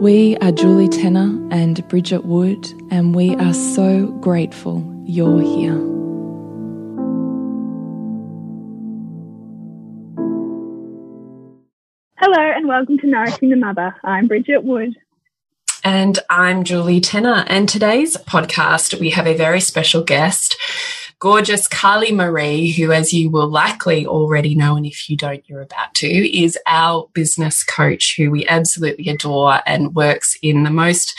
We are Julie Tenner and Bridget Wood, and we are so grateful you're here. Hello, and welcome to Nourishing the Mother. I'm Bridget Wood. And I'm Julie Tenner. And today's podcast, we have a very special guest gorgeous Carlie Maree, who, as you will likely already know, and if you don't, you're about to, is our business coach who we absolutely adore and works in the most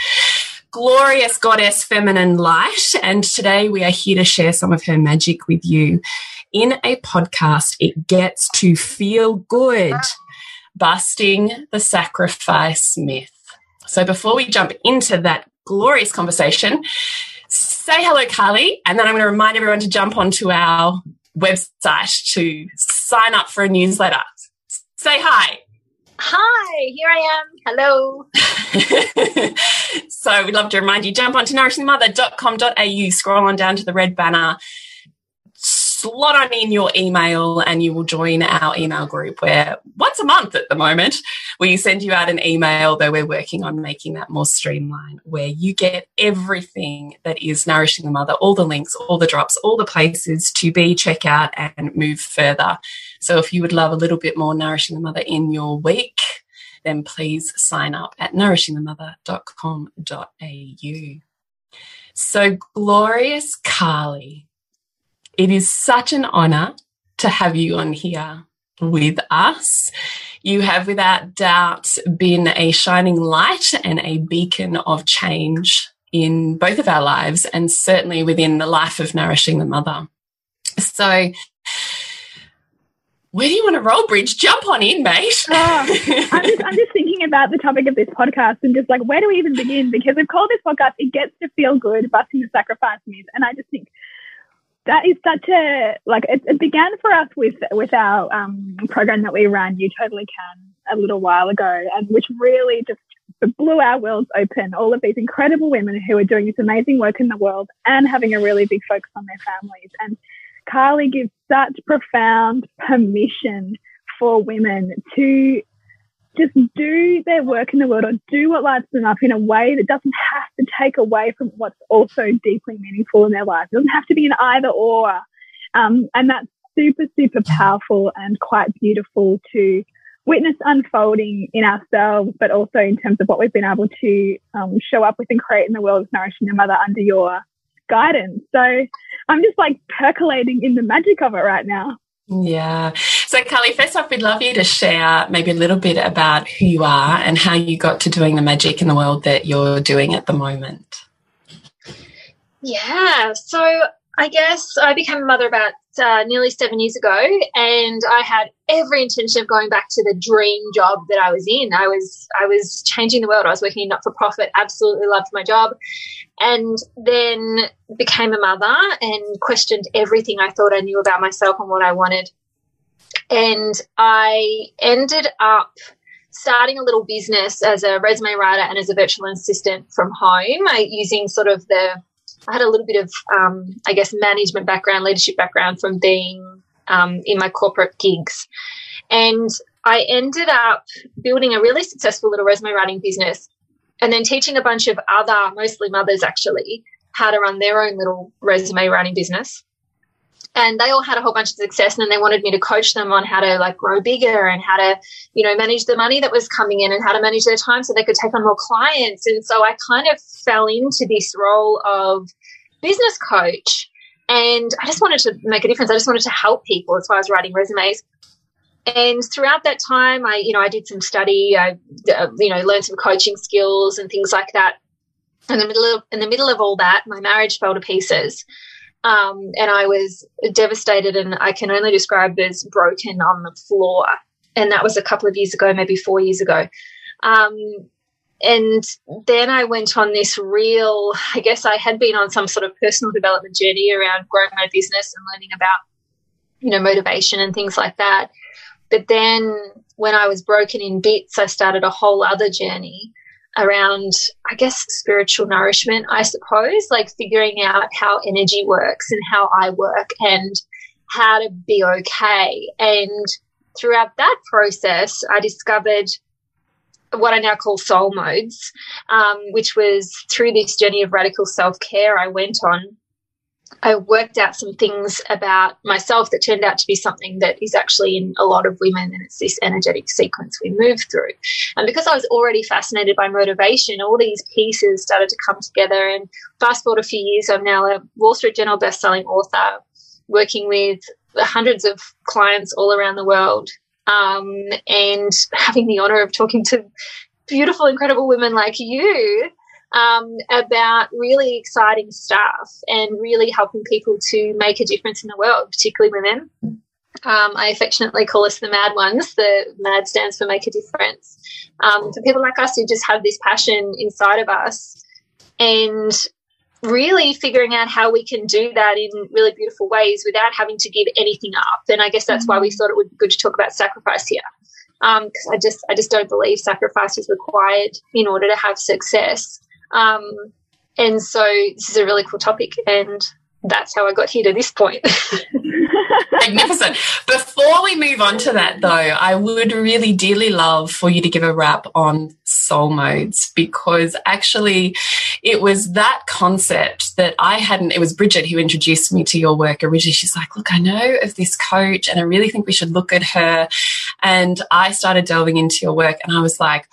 glorious goddess feminine light. And today we are here to share some of her magic with you in a podcast. It gets to feel good, busting the sacrifice myth. So before we jump into that glorious conversation, say hello, Carlie, and then I'm going to remind everyone to jump onto our website to sign up for a newsletter. Say hi. Hi, here I am. Hello. so we'd love to remind you, jump onto nourishingmother.com.au, scroll on down to the red banner, slot on in your email and you will join our email group where once a month at the moment we send you out an email though we're working on making that more streamlined where you get everything that is nourishing the mother all the links all the drops all the places to be check out and move further. So if you would love a little bit more nourishing the mother in your week then please sign up at nourishingthemother.com.au so glorious carlie it is such an honor to have you on here with us. You have without doubt been a shining light and a beacon of change in both of our lives and certainly within the life of nourishing the mother. So, where do you want to roll, Bridge? Jump on in, mate. Oh, I'm, just, I'm just thinking about the topic of this podcast and just like, where do we even begin? Because we've called this podcast, It Gets to Feel Good, Busting the Sacrifice Myth. And I just think that is such a like it, it, began for us with with our um, program that we ran you totally can a little while ago and which really just blew our worlds open. All of these incredible women who are doing this amazing work in the world and having a really big focus on their families. And carlie gives such profound permission for women to just do their work in the world or do what lights them up in a way that doesn't have to take away from what's also deeply meaningful in their life. It doesn't have to be an either or. Um, and that's super, super powerful and quite beautiful to witness unfolding in ourselves, but also in terms of what we've been able to um, show up with and create in the world of nourishing the mother under your guidance. So I'm just like percolating in the magic of it right now. Yeah. So, Carlie, first off, we'd love you to share maybe a little bit about who you are and how you got to doing the magic in the world that you're doing at the moment. Yeah. So, I guess I became a mother about uh, nearly seven years ago, and I had every intention of going back to the dream job that I was in. I was I was changing the world. I was working in not for profit. Absolutely loved my job, and then became a mother and questioned everything I thought I knew about myself and what I wanted. And I ended up starting a little business as a resume writer and as a virtual assistant from home, using sort of the I had a little bit of, um, I guess, management background, leadership background from being um, in my corporate gigs. And I ended up building a really successful little resume writing business and then teaching a bunch of other, mostly mothers actually, how to run their own little resume writing business. And they all had a whole bunch of success and then they wanted me to coach them on how to like grow bigger and how to, you know, manage the money that was coming in and how to manage their time so they could take on more clients. And so I kind of fell into this role of business coach. And I just wanted to make a difference. I just wanted to help people as far as writing resumes. And throughout that time, I, you know, I did some study. I, uh, you know, learned some coaching skills and things like that. In the middle of in the middle of all that, my marriage fell to pieces, um, and I was devastated. And I can only describe as broken on the floor. And that was a couple of years ago, maybe four years ago. Um, and then I went on this real, I guess I had been on some sort of personal development journey around growing my business and learning about, you know, motivation and things like that. But then when I was broken in bits, I started a whole other journey around, I guess, spiritual nourishment, I suppose, like figuring out how energy works and how I work and how to be okay. And throughout that process, I discovered what I now call soul modes, um, which was through this journey of radical self care I went on. I worked out some things about myself that turned out to be something that is actually in a lot of women, and it's this energetic sequence we move through. And because I was already fascinated by motivation, all these pieces started to come together. And fast forward a few years, I'm now a Wall Street Journal best-selling author, working with hundreds of clients all around the world um, and having the honor of talking to beautiful, incredible women like you um, about really exciting stuff and really helping people to make a difference in the world, particularly women. Um, I affectionately call us the mad ones. The mad stands for make a difference. Um, for people like us who just have this passion inside of us and really figuring out how we can do that in really beautiful ways without having to give anything up. And I guess that's why we mm-hmm. thought it would be good to talk about sacrifice here. Because um, I just I just don't believe sacrifice is required in order to have success. Um, and so this is a really cool topic, and that's how I got here to this point. Magnificent. Before we move on to that, though, I would really dearly love for you to give a wrap on soul modes because actually it was that concept that I hadn't. It was Bridget who introduced me to your work originally. She's like, Look, I know of this coach and I really think we should look at her. And I started delving into your work and I was like,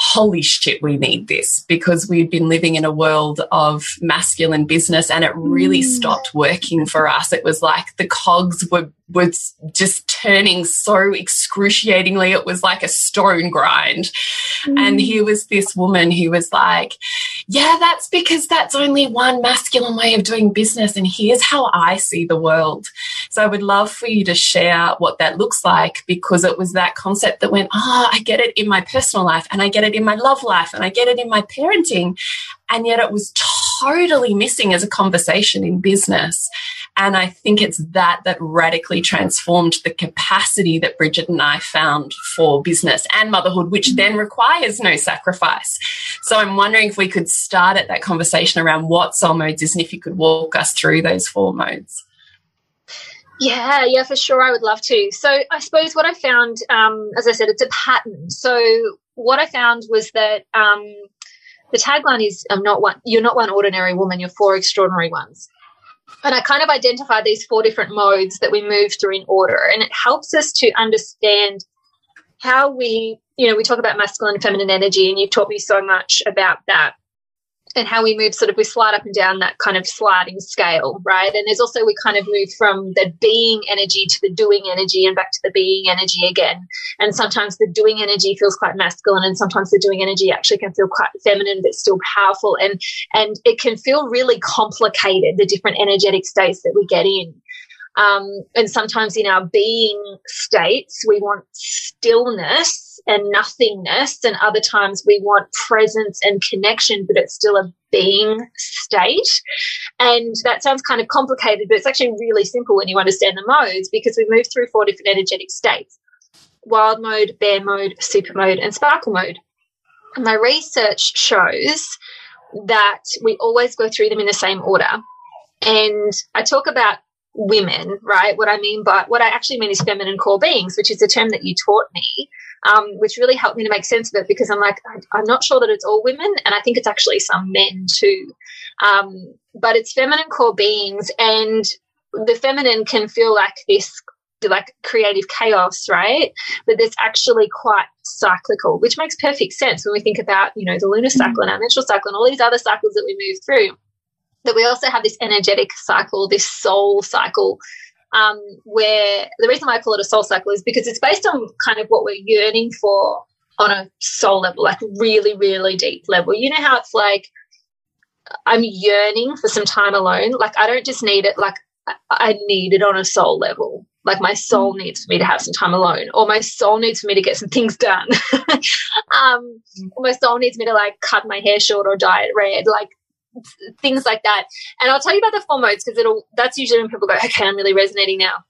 holy shit, we need this because we'd been living in a world of masculine business and it really mm. stopped working for us. It was like the cogs were was just turning so excruciatingly. It was like a stone grind. Mm. And here was this woman who was like, yeah, that's because that's only one masculine way of doing business. And here's how I see the world. So I would love for you to share what that looks like because it was that concept that went, ah, oh, I get it in my personal life and I get it in my love life and I get it in my parenting. And yet it was totally missing as a conversation in business. And I think it's that that radically transformed the capacity that Bridget and I found for business and motherhood, which then requires no sacrifice. So I'm wondering if we could start at that conversation around what soul modes is and if you could walk us through those four modes. Yeah, yeah, for sure. I would love to. So I suppose what I found, um, as I said, it's a pattern. So what I found was that um, the tagline is "I'm not one. You're not one ordinary woman. You're four extraordinary ones." And I kind of identified these four different modes that we move through in order. And it helps us to understand how we, you know, we talk about masculine and feminine energy, and you've taught me so much about that and how we move sort of we slide up and down that kind of sliding scale right? And there's also we kind of move from the being energy to the doing energy and back to the being energy again. And sometimes the doing energy feels quite masculine and sometimes the doing energy actually can feel quite feminine but still powerful. And and it can feel really complicated the different energetic states that we get in um, and sometimes in our being states we want stillness and nothingness. And other times we want presence and connection, but it's still a being state. And that sounds kind of complicated, but it's actually really simple when you understand the modes because we move through four different energetic states wild mode, bear mode, super mode, and sparkle mode. And my research shows that we always go through them in the same order. And I talk about women, right? What I mean by what I actually mean is feminine core beings, which is a term that you taught me, um, which really helped me to make sense of it because I'm like, I'm not sure that it's all women, and I think it's actually some men too. Um, but it's feminine core beings, and the feminine can feel like this like creative chaos, right? But it's actually quite cyclical, which makes perfect sense when we think about, you know, the lunar cycle and our menstrual cycle and all these other cycles that we move through. That we also have this energetic cycle, this soul cycle, um, where the reason why I call it a soul cycle is because it's based on kind of what we're yearning for on a soul level, like really, really deep level. You know how it's like, I'm yearning for some time alone. Like I don't just need it, like I need it on a soul level. Like my soul mm. needs for me to have some time alone, or my soul needs for me to get some things done. um, my soul needs me to like cut my hair short or dye it red, like things like that. And I'll tell you about the full modes because it'll. That's usually when people go, "Okay, I'm really resonating now."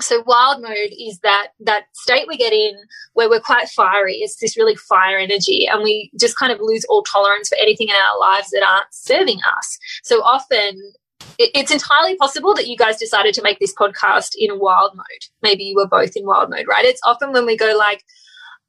So wild mode is that that state we get in where we're quite fiery. It's this really fire energy, and we just kind of lose all tolerance for anything in our lives that aren't serving us. So often it's entirely possible that you guys decided to make this podcast in wild mode. Maybe you were both in wild mode, right? It's often when we go like,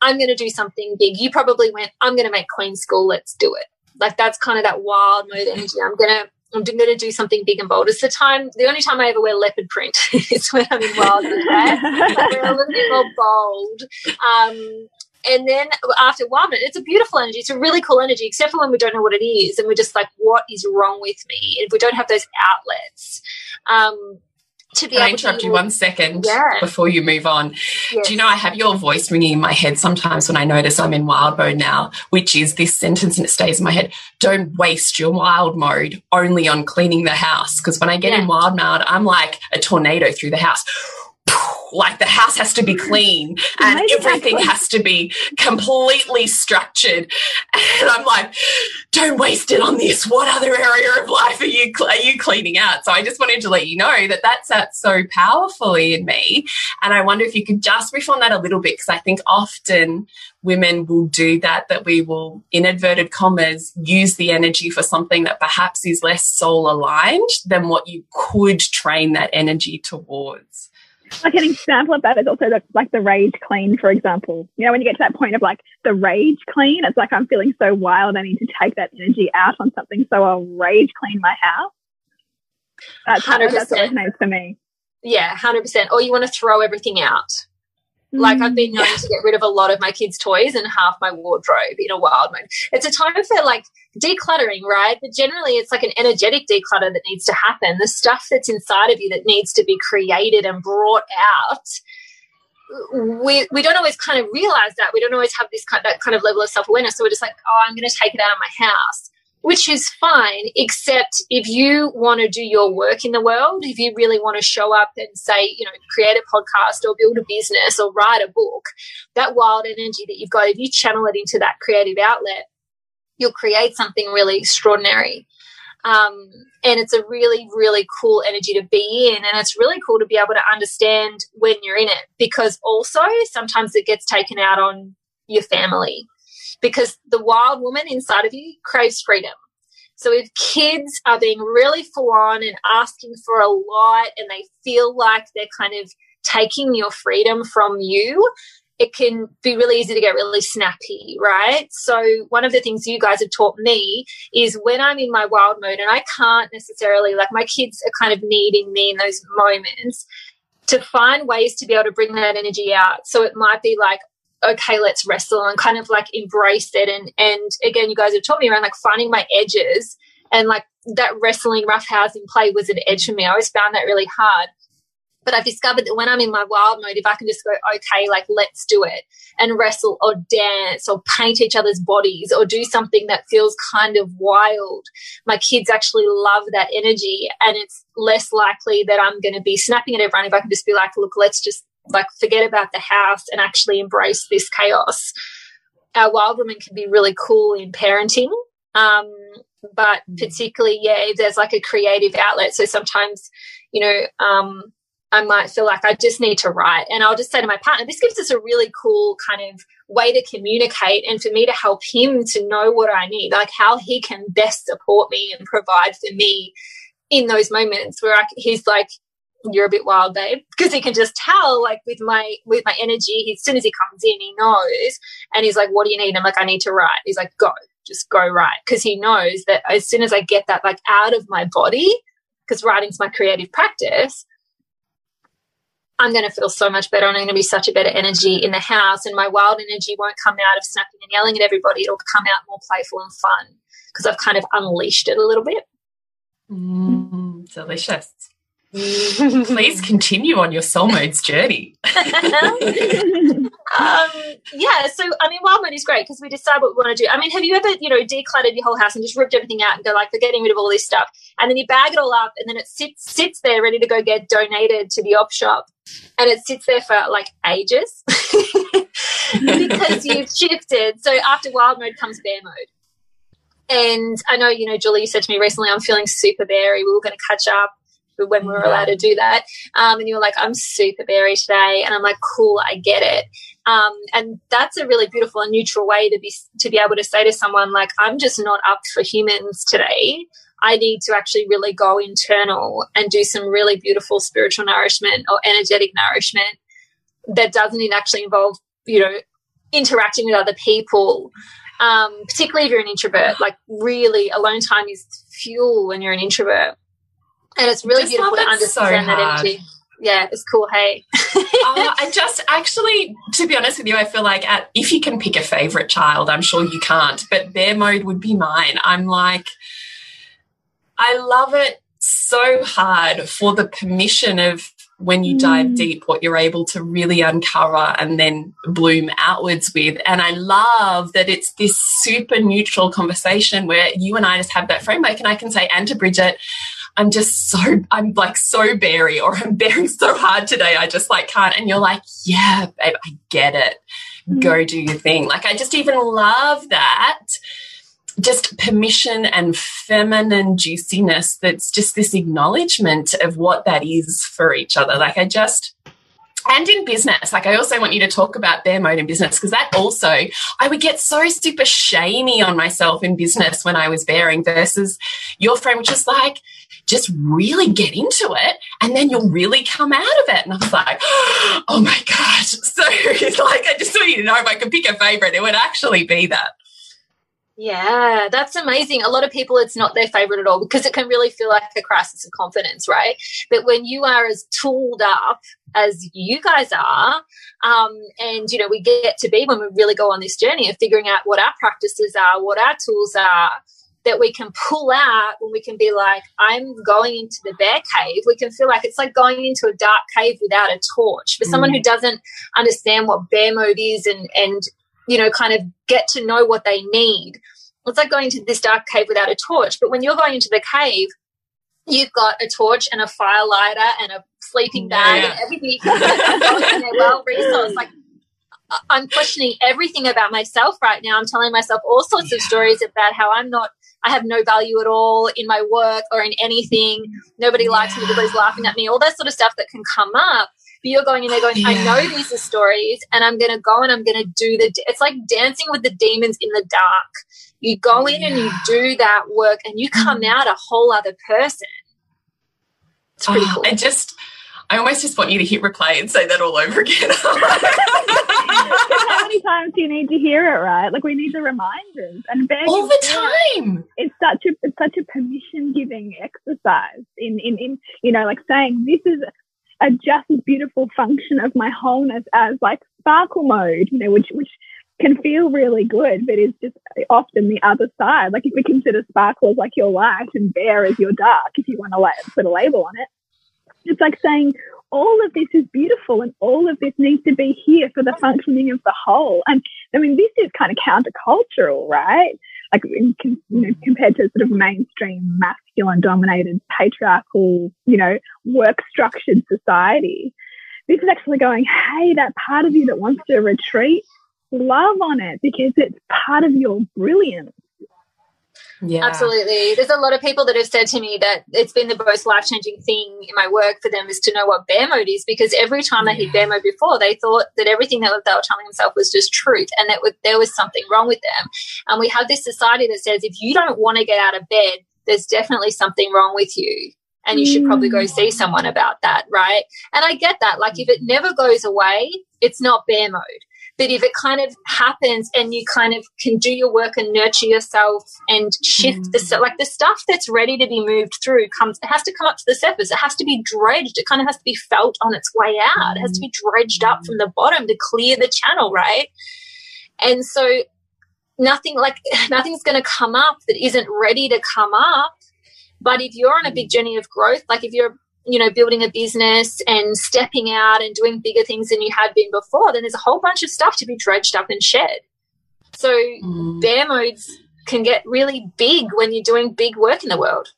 I'm going to do something big. You probably went, I'm going to make Queen School. Let's do it. Like that's kind of that wild mode energy. I'm going to, I'm going to do something big and bold. It's the time, the only time I ever wear leopard print is when I'm in wild mode, like we're a little bit more bold. Um, and then after one minute, it's a beautiful energy. It's a really cool energy, except for when we don't know what it is. And we're just like, what is wrong with me? If we don't have those outlets. Um, to be Can I interrupt you one second yeah. before you move on? Yes. Do you know I have your voice ringing in my head sometimes when I notice I'm in wild mode now, which is this sentence and it stays in my head. Don't waste your wild mode only on cleaning the house. Because when I get yeah. in wild mode, I'm like a tornado through the house like the house has to be clean and everything has to be completely structured. And I'm like, don't waste it on this. What other area of life are you are you cleaning out? So I just wanted to let you know that that sat so powerfully in me. And I wonder if you could just riff on that a little bit because I think often women will do that, that we will, in inverted commas, use the energy for something that perhaps is less soul aligned than what you could train that energy towards like an example of that is also the, like the rage clean, for example. You know, when you get to that point of like the rage clean, it's like I'm feeling so wild. I need to take that energy out on something, so I'll rage clean my house. That's 100%. that's what resonates for me. Yeah, hundred percent. Or you want to throw everything out. Like I've been mm. known to get rid of a lot of my kids' toys and half my wardrobe in a wild mode. It's a time for like decluttering, right? But generally it's like an energetic declutter that needs to happen. The stuff that's inside of you that needs to be created and brought out. We, we don't always kind of realize that. We don't always have this kind, that kind of level of self awareness. So we're just like, oh, I'm going to take it out of my house which is fine, except if you want to do your work in the world, if you really want to show up and say, you know, create a podcast or build a business or write a book, that wild energy that you've got, if you channel it into that creative outlet, you'll create something really extraordinary. Um, and it's a really, really cool energy to be in. And it's really cool to be able to understand when you're in it because also sometimes it gets taken out on your family because the wild woman inside of you craves freedom. So if kids are being really full on and asking for a lot and they feel like they're kind of taking your freedom from you, it can be really easy to get really snappy, right? So one of the things you guys have taught me is when I'm in my wild mode and I can't necessarily like my kids are kind of needing me in those moments to find ways to be able to bring that energy out. So it might be like, okay, let's wrestle and kind of like embrace it. And, and again, you guys have taught me around like finding my edges and like that wrestling, roughhousing play was an edge for me. I always found that really hard. But I've discovered that when I'm in my wild mode, if I can just go, okay, like let's do it and wrestle or dance or paint each other's bodies or do something that feels kind of wild, my kids actually love that energy. And it's less likely that I'm going to be snapping at everyone if I can just be like, look, let's just like forget about the house and actually embrace this chaos. Our wild woman can be really cool in parenting. Um, but mm. particularly, yeah, there's like a creative outlet. So sometimes, you know, um, I might feel like I just need to write. And I'll just say to my partner, this gives us a really cool kind of way to communicate and for me to help him to know what I need, like how he can best support me and provide for me in those moments where I, he's like, you're a bit wild, babe, because he can just tell, like with my with my energy. He, as soon as he comes in, he knows, and he's like, "What do you need?" I'm like, "I need to write." He's like, "Go, just go write," because he knows that as soon as I get that like out of my body, because writing's my creative practice, I'm going to feel so much better and I'm going to be such a better energy in the house. And my wild energy won't come out of snapping and yelling at everybody. It'll come out more playful and fun because I've kind of unleashed it a little bit. Mm, delicious. Please continue on your soul modes journey. um, yeah, so I mean, wild mode is great because we decide what we want to do. I mean, have you ever, you know, decluttered your whole house and just ripped everything out and go like, we're getting rid of all this stuff, and then you bag it all up and then it sits sits there ready to go get donated to the op shop, and it sits there for like ages because you've shifted. So after wild mode comes bear mode. And I know, you know, Julie, you said to me recently, I'm feeling super berry. We were going to catch up when we were allowed to do that. Um, and you were like, I'm super berry today. And I'm like, cool, I get it. Um, and that's a really beautiful and neutral way to be, to be able to say to someone, like, I'm just not up for humans today. I need to actually really go internal and do some really beautiful spiritual nourishment or energetic nourishment that doesn't actually involve, you know, interacting with other people. Um, particularly if you're an introvert, like really alone time is fuel when you're an introvert and it's really just beautiful to understand so that energy. Yeah, it's cool. Hey, uh, I just actually, to be honest with you, I feel like at, if you can pick a favorite child, I'm sure you can't, but bear mode would be mine. I'm like, I love it so hard for the permission of when you mm. dive deep, what you're able to really uncover and then bloom outwards with. And I love that it's this super neutral conversation where you and I just have that framework. And I can say, and to Bridget, I'm just so, I'm like so berry or I'm bearing so hard today. I just like can't. And you're like, yeah, babe, I get it. Go mm. do your thing. Like, I just even love that just permission and feminine juiciness that's just this acknowledgement of what that is for each other. Like, I just, and in business, like I also want you to talk about bear mode in business because that also, I would get so super shamey on myself in business when I was bearing versus your friend, which is like, just really get into it and then you'll really come out of it. And I was like, oh my gosh. So it's like, I just want you to know if I could pick a favorite, it would actually be that. Yeah, that's amazing. A lot of people, it's not their favorite at all because it can really feel like a crisis of confidence, right? But when you are as tooled up as you guys are, um, and you know, we get to be when we really go on this journey of figuring out what our practices are, what our tools are, that we can pull out when we can be like, I'm going into the bear cave. We can feel like it's like going into a dark cave without a torch. For someone who mm. doesn't understand what bear mode is and, and, you know, kind of get to know what they need, it's like going into this dark cave without a torch. But when you're going into the cave, you've got a torch and a fire lighter and a sleeping bag yeah. and everything. well resourced. Like I'm questioning everything about myself right now. I'm telling myself all sorts yeah. of stories about how I'm not I have no value at all in my work or in anything. Nobody yeah. likes me. Everybody's laughing at me. All that sort of stuff that can come up. But you're going in there going, yeah. I know these are stories and I'm going to go and I'm going to do the, it's like dancing with the demons in the dark. You go in yeah. and you do that work and you come mm-hmm. out a whole other person. It's pretty oh, cool. And just, I almost just want you to hit replay and say that all over again. How many times do you need to hear it, right? Like we need the reminders and all the time. It's such a it's such a permission giving exercise in, in in you know like saying this is a just as beautiful function of my wholeness as like sparkle mode, you know, which which can feel really good, but is just often the other side. Like if we consider sparkle as like your light and bear as your dark, if you want to like put a label on it, it's like saying all of this is beautiful and all of this needs to be here for the functioning of the whole. And I mean, this is kind of countercultural, right? Like in, you know, compared to sort of mainstream masculine dominated patriarchal, you know, work structured society. This is actually going, hey, that part of you that wants to retreat, love on it because it's part of your brilliance. Yeah. Absolutely. There's a lot of people that have said to me that it's been the most life changing thing in my work for them is to know what bear mode is because every time they hit bear mode before, they thought that everything that they were telling themselves was just truth and that there was something wrong with them. And we have this society that says if you don't want to get out of bed, there's definitely something wrong with you. And you should probably go mm. see someone about that, right? And I get that. Like, if it never goes away, it's not bear mode but if it kind of happens and you kind of can do your work and nurture yourself and shift mm. the like the stuff that's ready to be moved through comes it has to come up to the surface. It has to be dredged. It kind of has to be felt on its way out. It has to be mm. dredged up from the mm. bottom to clear the channel right? And so nothing like nothing's going to come up that isn't ready to come up. But if you're on a big mm. journey of growth like if you're you know, building a business and stepping out and doing bigger things than you had been before, then there's a whole bunch of stuff to be dredged up and shed. So mm. bear modes can get really big when you're doing big work in the world.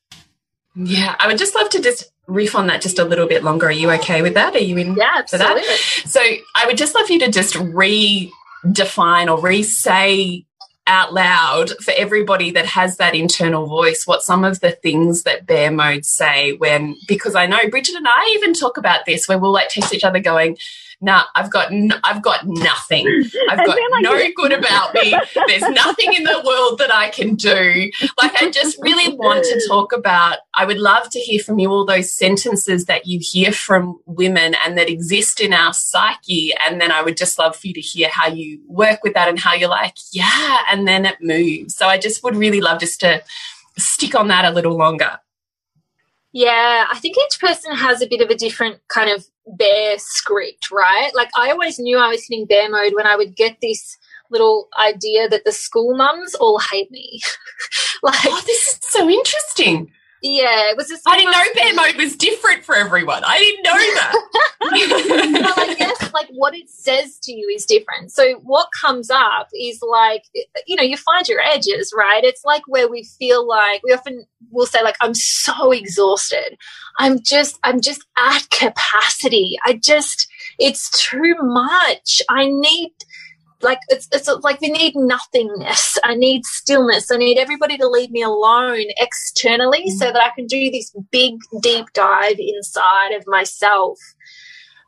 Yeah, I would just love to just riff on that just a little bit longer. Are you okay with that? Are you in yeah, for that? So I would just love you to just redefine or re-say out loud for everybody that has that internal voice what some of the things that bear modes say when because I know Bridget and I even talk about this where we'll like text each other going nah, I've got I've got nothing. I've got like no good about me. There's nothing in the world that I can do. Like I just really want to talk about. I would love to hear from you all those sentences that you hear from women and that exist in our psyche. And then I would just love for you to hear how you work with that and how you're like, yeah, and then it moves. So I just would really love just to stick on that a little longer. Yeah, I think each person has a bit of a different kind of bear script, right? Like I always knew I was hitting bear mode when I would get this little idea that the school mums all hate me. like, oh, this is so interesting. Yeah, it was just. I didn't know bear mode was different for everyone. I didn't know that. well, I guess like what it says to you is different. So what comes up is like you know you find your edges, right? It's like where we feel like we often will say like I'm so exhausted. I'm just I'm just at capacity. I just it's too much. I need like it's it's like we need nothingness. I need stillness. I need everybody to leave me alone externally mm. so that I can do this big deep dive inside of myself.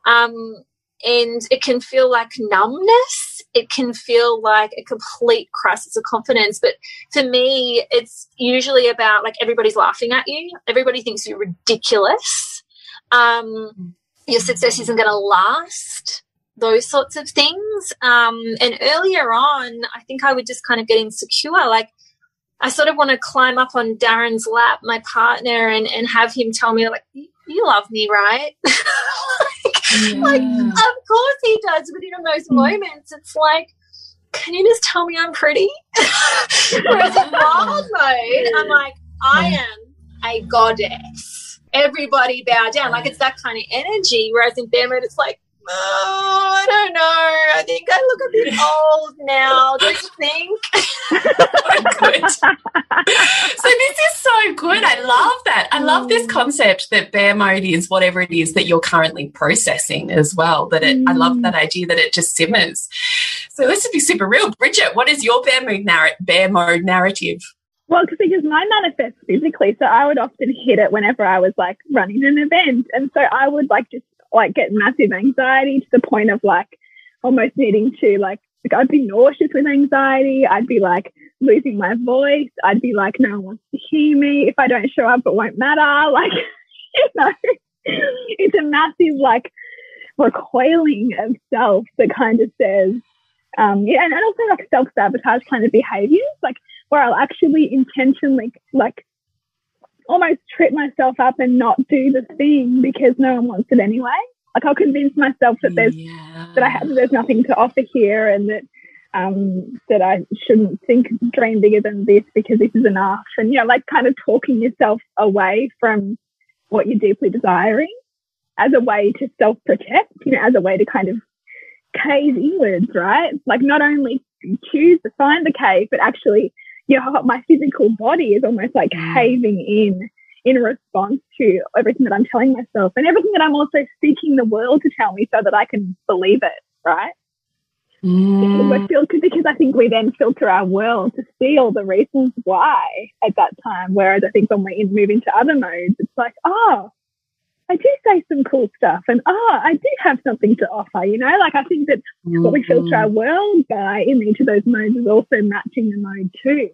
Um, and it can feel like numbness. It can feel like a complete crisis of confidence. But for me, it's usually about like everybody's laughing at you. Everybody thinks you're ridiculous. Um, your success isn't going to last those sorts of things. Um, and earlier on, I think I would just kind of get insecure. Like, I sort of want to climb up on Darren's lap, my partner, and, and have him tell me, like, you love me, right? like, yeah. like, of course he does. But in those mm. moments, it's like, can you just tell me I'm pretty? Whereas in wild mode, I'm like, I am a goddess. Everybody bow down. Like it's that kind of energy. Whereas in bear mode, it's like, oh, I don't know. I think I look a bit old now. Don't you think? good. so this is so good. I love that. I love this mm. concept that bear mode is whatever it is that you're currently processing as well. That it, I love that mm. idea that it just simmers. So this would be super real. Bridget, what is your bear mode, narr- bear mode narrative? Well, because mine manifests physically, so I would often hit it whenever I was like running an event, and so I would like just like get massive anxiety to the point of like almost needing to like, like I'd be nauseous with anxiety. I'd be like losing my voice. I'd be like, no one wants to hear me. If I don't show up, it won't matter. Like, you know, it's a massive like recoiling of self that kind of says, um, yeah, and also like self sabotage kind of behaviors, like where I'll actually intentionally like almost trip myself up and not do the thing because no one wants it anyway. Like I'll convince myself that there's yeah. that I have there's nothing to offer here and that um, that I shouldn't think dream bigger than this because this is enough. And you know, like kind of talking yourself away from what you're deeply desiring as a way to self protect, you know, as a way to kind of cave inwards, right? Like not only choose to find the cave, but actually your my physical body is almost like caving in in response to everything that I'm telling myself and everything that I'm also seeking the world to tell me so that I can believe it, right? Mm. Because, because I think we then filter our world to see all the reasons why at that time. Whereas I think when we move into other modes, it's like, oh, I do say some cool stuff and oh, I do have something to offer, you know? Like I think that mm-hmm. what we filter our world by in each of those modes is also matching the mode too.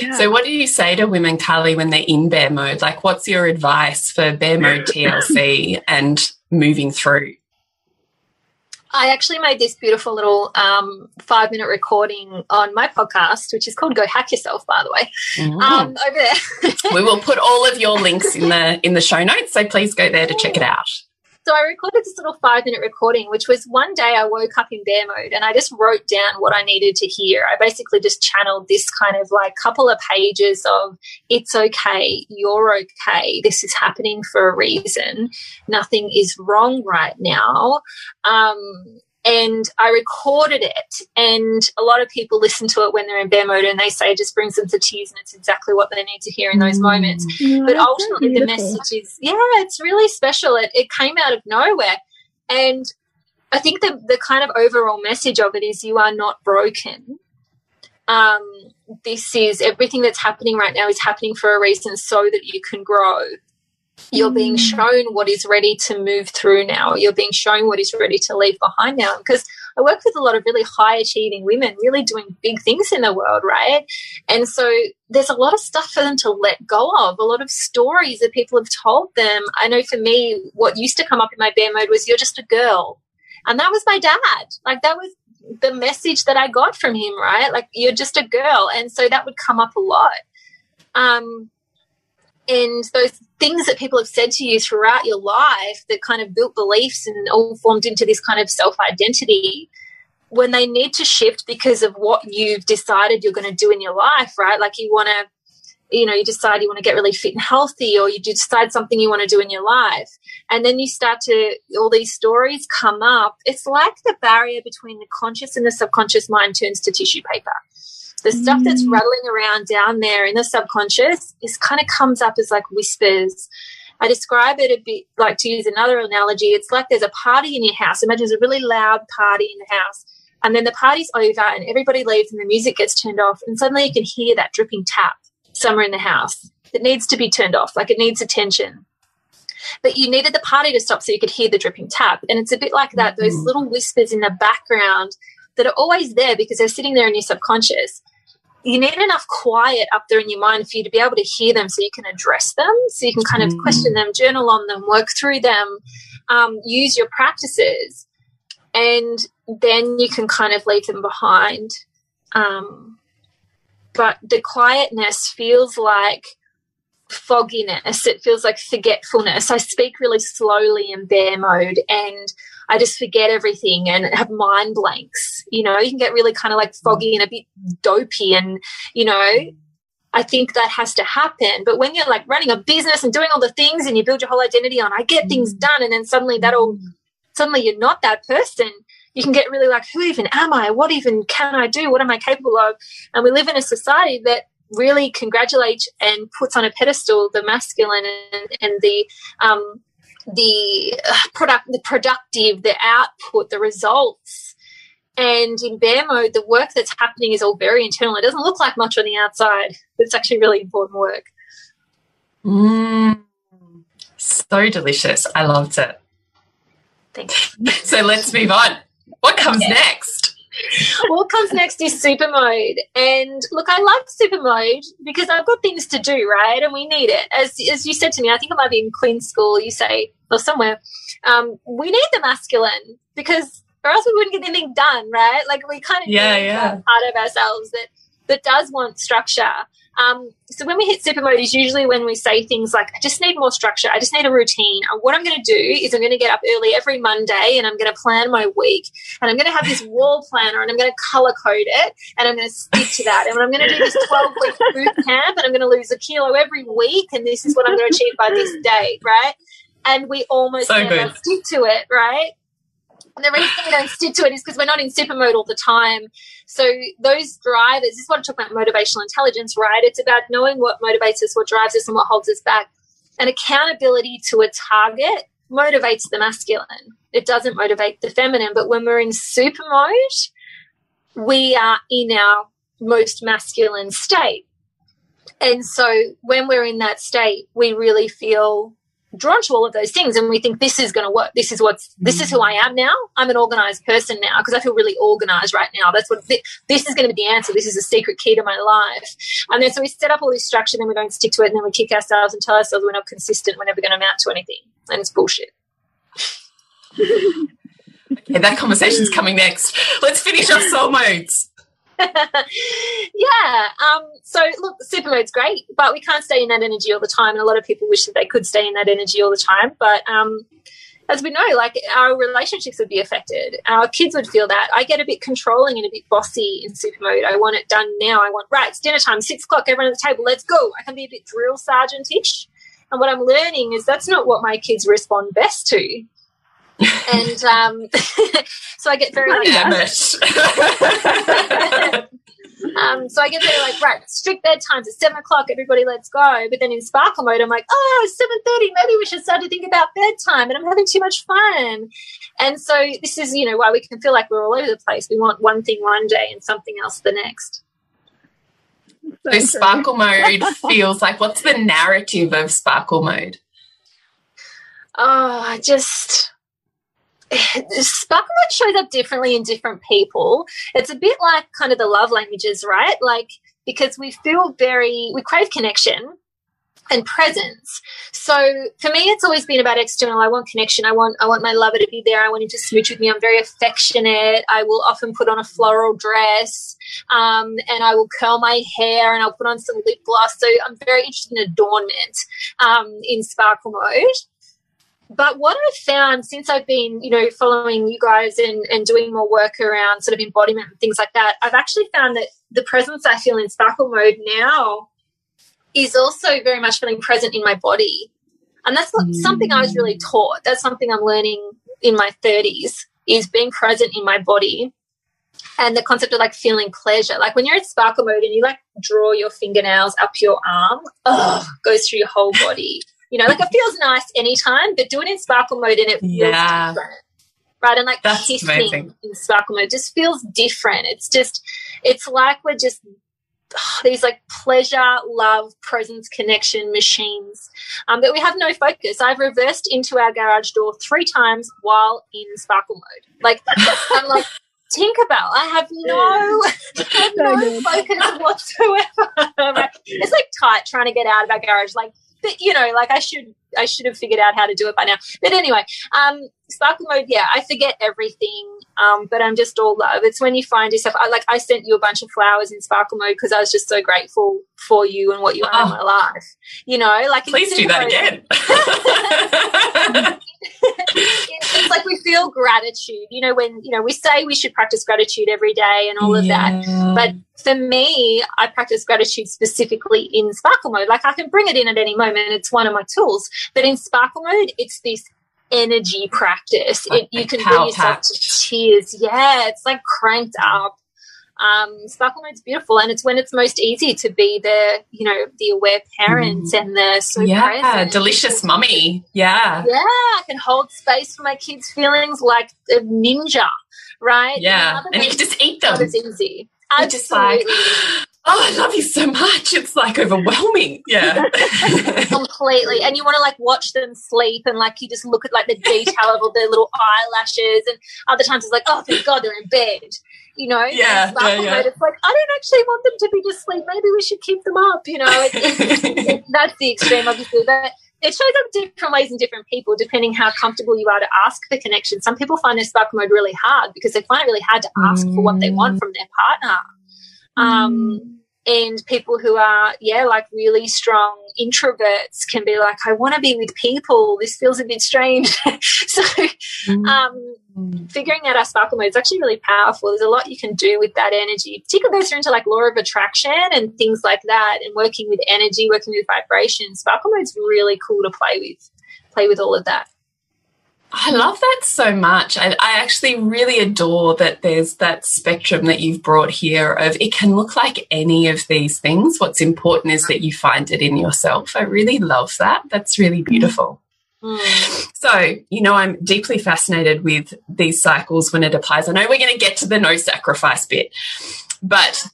Yeah. So, what do you say to women, Carlie, when they're in bear mode? Like, what's your advice for bear mode TLC and moving through? I actually made this beautiful little um, five minute recording on my podcast, which is called "Go Hack Yourself." By the way, mm. um, over there. we will put all of your links in the in the show notes, so please go there to check it out. So I recorded this little five minute recording, which was one day I woke up in bear mode and I just wrote down what I needed to hear. I basically just channeled this kind of like couple of pages of it's okay, you're okay, this is happening for a reason, nothing is wrong right now. Um, and I recorded it. And a lot of people listen to it when they're in bear mode and they say it just brings them to tears and it's exactly what they need to hear in those mm. moments. Yeah, but ultimately, the message is yeah, it's really special. It, it came out of nowhere. And I think the, the kind of overall message of it is you are not broken. Um, this is everything that's happening right now is happening for a reason so that you can grow. You're being shown what is ready to move through now. You're being shown what is ready to leave behind now. Because I work with a lot of really high achieving women, really doing big things in the world, right? And so there's a lot of stuff for them to let go of, a lot of stories that people have told them. I know for me, what used to come up in my bear mode was, You're just a girl. And that was my dad. Like, that was the message that I got from him, right? Like, you're just a girl. And so that would come up a lot. Um, and those things that people have said to you throughout your life that kind of built beliefs and all formed into this kind of self identity when they need to shift because of what you've decided you're going to do in your life right? Like you want to you know you decide you want to get really fit and healthy or you decide something you want to do in your life. And then you start to all these stories come up. It's like the barrier between the conscious and the subconscious mind turns to tissue paper the stuff that's mm. rattling around down there in the subconscious is kind of comes up as like whispers. I describe it a bit like to use another analogy. It's like there's a party in your house. Imagine there's a really loud party in the house, and then the party's over, and everybody leaves, and the music gets turned off, and suddenly you can hear that dripping tap somewhere in the house that needs to be turned off, like it needs attention. But you needed the party to stop so you could hear the dripping tap, and it's a bit like that. Those mm. little whispers in the background that are always there because they're sitting there in your subconscious you need enough quiet up there in your mind for you to be able to hear them so you can address them, so you can kind of mm. question them, journal on them, work through them, um, use your practices, and then you can kind of leave them behind. Um, but the quietness feels like fogginess, it feels like forgetfulness. I speak really slowly in bear mode and I just forget everything and have mind blanks. You know, you can get really kind of like foggy and a bit dopey and, you know, I think that has to happen. But when you're like running a business and doing all the things and you build your whole identity on, I get things mm. done, and then suddenly that all, suddenly you're not that person. You can get really like, who even am I? What even can I do? What am I capable of? And we live in a society that really congratulates and puts on a pedestal the masculine and, and the um, the uh, product, the productive, the output, the results. And in bear mode, the work that's happening is all very internal. It doesn't look like much on the outside, but it's actually really important work. Mm, so delicious. I loved it. Thanks. so let's move on. What comes yeah. next? What comes next is super mode. And look, I like super mode because I've got things to do, right? And we need it. As, as you said to me, I think it might be in Queen's School, you say, or somewhere, um, we need the masculine because or else we wouldn't get anything done, right? Like we kind of yeah, yeah. part of ourselves that that does want structure. Um, so when we hit super mode is usually when we say things like, I just need more structure. I just need a routine. And what I'm going to do is I'm going to get up early every Monday and I'm going to plan my week and I'm going to have this wall planner and I'm going to color code it and I'm going to stick to that. And I'm going to do this 12 week boot camp and I'm going to lose a kilo every week. And this is what I'm going to achieve by this date, right? And we almost so never good. stick to it, right? And the reason we don't stick to it is because we're not in super mode all the time. So those drivers, this is what I talk about motivational intelligence, right? It's about knowing what motivates us, what drives us, and what holds us back. And accountability to a target motivates the masculine. it doesn't motivate the feminine. But when we're in super mode, we are in our most masculine state. And so when we're in that state, we really feel drawn to all of those things and we think this is going to work this is what's this is who i am now. I'm an organized person now because i feel really organized right now. That's what this is going to be the answer. This is a secret key to my life. And then so we set up all this structure then we don't stick to it and then we kick ourselves and tell ourselves we're not consistent we're never going to amount to anything and it's bullshit. Okay that conversation's coming next. Let's finish off soul modes yeah. Um, so look, super mode's great, but we can't stay in that energy all the time. And a lot of people wish that they could stay in that energy all the time. But um, as we know, like our relationships would be affected. Our kids would feel that. I get a bit controlling and a bit bossy in super mode. I want it done now. I want, right, it's dinner time, six o'clock, everyone at the table, let's go. I can be a bit drill sergeant-ish. And what I'm learning is that's not what my kids respond best to. And um, so I get very like, damn it. um, so I get there like right, strict bedtimes at seven o'clock. Everybody, let's go. But then in sparkle mode, I'm like, oh, it's seven thirty. Maybe we should start to think about bedtime. And I'm having too much fun. And so this is, you know, why we can feel like we're all over the place. We want one thing one day and something else the next. So, so sparkle mode feels like what's the narrative of sparkle mode? Oh, I just sparkle mode shows up differently in different people. It's a bit like kind of the love languages, right? Like because we feel very we crave connection and presence. So for me, it's always been about external. I want connection. I want I want my lover to be there. I want him to smooch with me. I'm very affectionate. I will often put on a floral dress, um, and I will curl my hair, and I'll put on some lip gloss. So I'm very interested in adornment um, in sparkle mode but what I've found since I've been, you know, following you guys and, and doing more work around sort of embodiment and things like that, I've actually found that the presence I feel in sparkle mode now is also very much feeling present in my body. And that's not mm. something I was really taught. That's something I'm learning in my 30s is being present in my body and the concept of like feeling pleasure. Like when you're in sparkle mode and you like draw your fingernails up your arm, oh, goes through your whole body. You know, like it feels nice anytime, but do it in sparkle mode and it feels yeah. different. Right. And like That's kissing amazing. in sparkle mode just feels different. It's just, it's like we're just oh, these like pleasure, love, presence, connection machines um, that we have no focus. I've reversed into our garage door three times while in sparkle mode. Like, I'm like, Tinkerbell. I have no, I have no focus whatsoever. it's like tight trying to get out of our garage. Like but you know, like I should I should have figured out how to do it by now. But anyway, um, sparkle mode, yeah, I forget everything. Um, but I'm just all love. It's when you find yourself. I like I sent you a bunch of flowers in sparkle mode because I was just so grateful for you and what you are oh. in my life. You know, like please do that again. it's like we feel gratitude. You know, when you know we say we should practice gratitude every day and all of yeah. that. But for me, I practice gratitude specifically in sparkle mode. Like I can bring it in at any moment. It's one of my tools. But in sparkle mode, it's this energy practice. It, you can bring yourself to tears. Yeah, it's like cranked up. Um, sparkle mode's beautiful, and it's when it's most easy to be the, you know, the aware parent mm. and the so yeah, present. delicious mummy. Yeah, yeah, I can hold space for my kids' feelings like a ninja, right? Yeah, and, and you can just eat them. It's easy. Absolutely. Just like, oh, I love you so much. It's like overwhelming. Yeah. Completely. And you want to like watch them sleep and like you just look at like the detail of all their little eyelashes. And other times it's like, oh, thank God they're in bed. You know, yeah, yeah, yeah. it's like I don't actually want them to be just sleep. Maybe we should keep them up. You know, it, it, it, that's the extreme, obviously. But it shows up different ways in different people, depending how comfortable you are to ask for connection. Some people find their sparkle mode really hard because they find it really hard to ask mm. for what they want mm. from their partner. Um, mm. and people who are yeah like really strong introverts can be like i want to be with people. This feels a bit strange. So mm. um, figuring out our sparkle mode is actually really powerful. There's a lot you can do with that energy. Particularly goes into like law of attraction and things like that and working with energy working with vibration sparkle mode is really cool to play with play with all of that I love that so much. I, I, actually really adore that there's that spectrum that you've brought here of it can look like any of these things. What's important is that you find it in yourself. I really love that. That's really beautiful. Mm. So, you know, I'm deeply fascinated with these cycles when it applies. I know we're going to get to the no sacrifice bit, but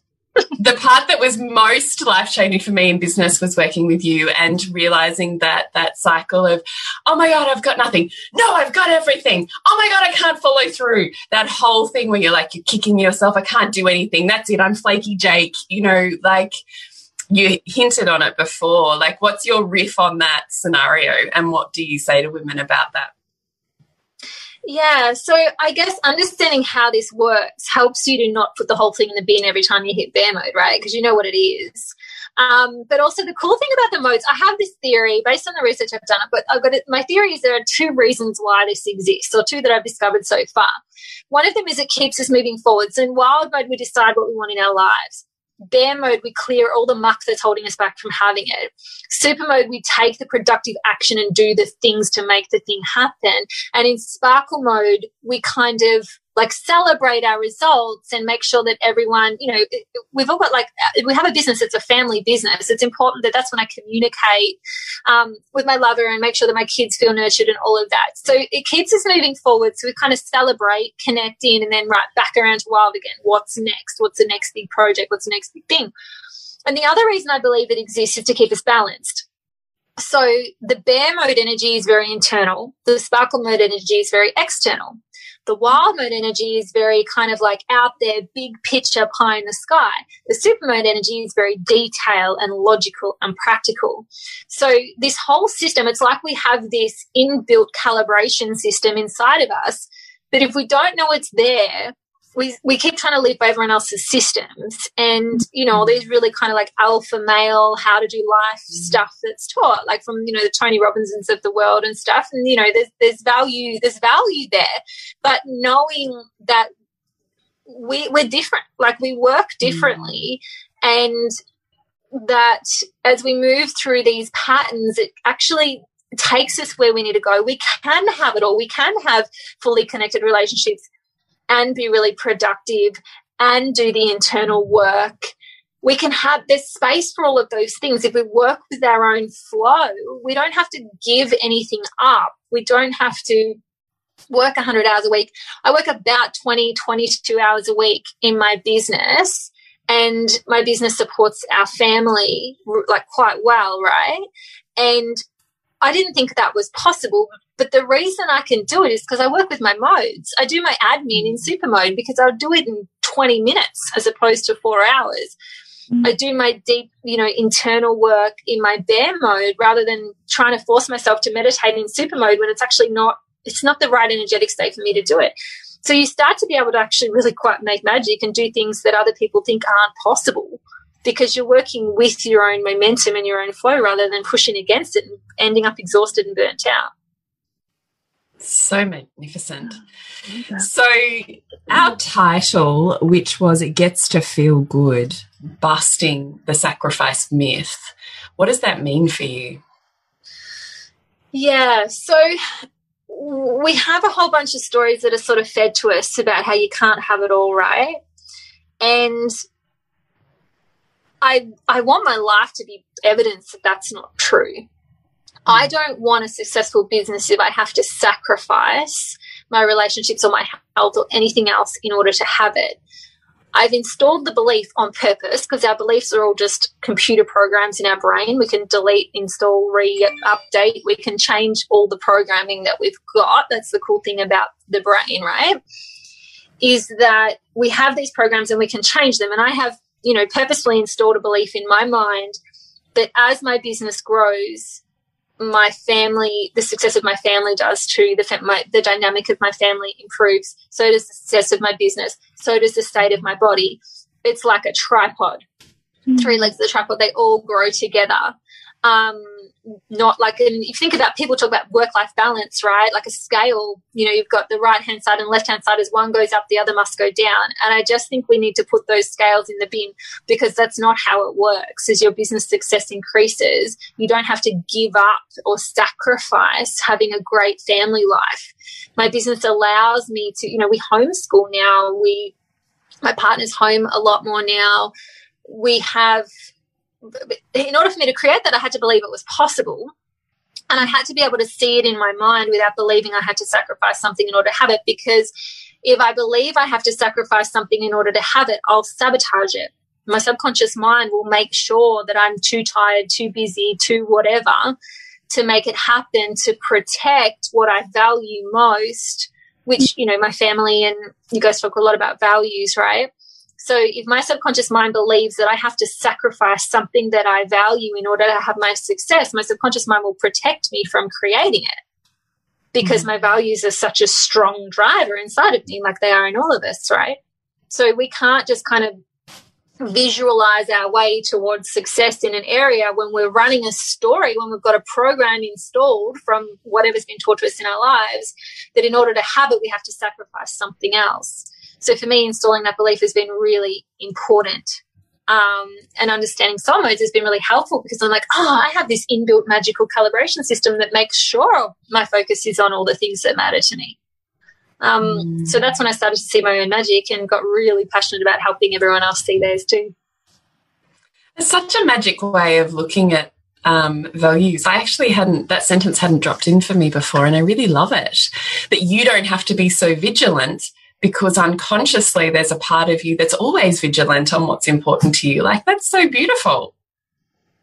the part that was most life changing for me in business was working with you and realizing that that cycle of, oh my God, I've got nothing. No, I've got everything. Oh my God, I can't follow through. That whole thing where you're like, you're kicking yourself. I can't do anything. That's it. I'm flaky Jake. You know, like you hinted on it before. Like, what's your riff on that scenario and what do you say to women about that? Yeah, so I guess understanding how this works helps you to not put the whole thing in the bin every time you hit bear mode, right? Because you know what it is. Um, but also the cool thing about the modes, I have this theory based on the research I've done, but I've got it, my theory is there are two reasons why this exists, or two that I've discovered so far. One of them is it keeps us moving forward. So in wild mode, we decide what we want in our lives bear mode, we clear all the muck that's holding us back from having it. Super mode, we take the productive action and do the things to make the thing happen. And in sparkle mode, we kind of like celebrate our results and make sure that everyone, you know, we've all got like, we have a business, it's a family business. It's important that that's when I communicate um, with my lover and make sure that my kids feel nurtured and all of that. So it keeps us moving forward. So we kind of celebrate, connect in, and then right back around to wild again. What's next? What's the next big project? What's the next big thing? And the other reason I believe it exists is to keep us balanced. So the bear mode energy is very internal. The sparkle mode energy is very external. The wild mode energy is very kind of like out there, big picture, pie in the sky. The super mode energy is very detailed and logical and practical. So this whole system, it's like we have this inbuilt calibration system inside of us. But if we don't know it's there, we, we keep trying to live by everyone else's systems and you know all these really kind of like alpha male how to do life mm. stuff that's taught like from you know the tony robinsons of the world and stuff and you know there's there's value there's value there but knowing that we we're different like we work mm. differently mm. and that as we move through these patterns it actually takes us where we need to go we can have it all we can have fully connected relationships and be really productive and do the internal work. We can have there's space for all of those things. If we work with our own flow we don't have to give anything up. We don't have to work 100 hours a week. I work about 20 22 hours a week in my business and my business supports our family like quite well right? And i didn't think that was possible but the reason I can do it is because I work with my modes. I do my admin in super mode because I'll do it in 20 minutes as opposed to four hours. Mm. I do my deep, you know, internal work in my bear mode rather than trying to force myself to meditate in super mode when it's actually not, it's not the right energetic state for me to do it. So you start to be able to actually really quite make magic and do things that other people think aren't possible because you're working with your own momentum and your own flow rather than pushing against it and ending up exhausted and burnt out. So magnificent. So, our title, which was It Gets to Feel Good, Busting the Sacrifice Myth, what does that mean for you? Yeah, so we have a whole bunch of stories that are sort of fed to us about how you can't have it all right. And I I want my life to be evidence that that's not true. I mm. don't want a successful business if I have to sacrifice my relationships or my health or anything else in order to have it. I've installed the belief on purpose because our beliefs are all just computer programs in our brain. We can delete, install, re update. We can change all the programming that we've got. That's the cool thing about the brain, right? Is that we have these programs and we can change them. And I have, you know, purposefully installed a belief in my mind that as my business grows, my family, the success of my family does too. The, my, the dynamic of my family improves. So does the success of my business. So does the state of my body. It's like a tripod. Mm. Three legs of the tripod, they all grow together. Um, not like and you think about people talk about work life balance right? Like a scale you know you've got the right hand side and left hand side as one goes up the other must go down. And i just think we need to put those scales in the bin because that's not how it works. As your business success increases you don't have to give up or sacrifice having a great family life. My business allows me to you know we homeschool now. We my partner's home a lot more now. We have in order for me to create that, I had to believe it was possible. And I had to be able to see it in my mind without believing I had to sacrifice something in order to have it. Because if I believe I have to sacrifice something in order to have it, I'll sabotage it. My subconscious mind will make sure that I'm too tired, too busy, too whatever to make it happen to protect what I value most, which, you know, my family and you guys talk a lot about values, right? So if my subconscious mind believes that I have to sacrifice something that I value in order to have my success, my subconscious mind will protect me from creating it because mm-hmm. my values are such a strong driver inside of me, like they are in all of us, right? So we can't just kind of visualize our way towards success in an area when we're running a story, when we've got a program installed from whatever's been taught to us in our lives, that in order to have it, we have to sacrifice something else. So for me, installing that belief has been really important. Um, and understanding soul modes has been really helpful because I'm like, oh, I have this inbuilt magical calibration system that makes sure my focus is on all the things that matter to me. Um, mm. So that's when I started to see my own magic and got really passionate about helping everyone else see theirs too. It's such a magic way of looking at um, values. I actually hadn't, that sentence hadn't dropped in for me before, and I really love it. That you don't have to be so vigilant because unconsciously there's a part of you that's always vigilant on what's important to you. Like, that's so beautiful.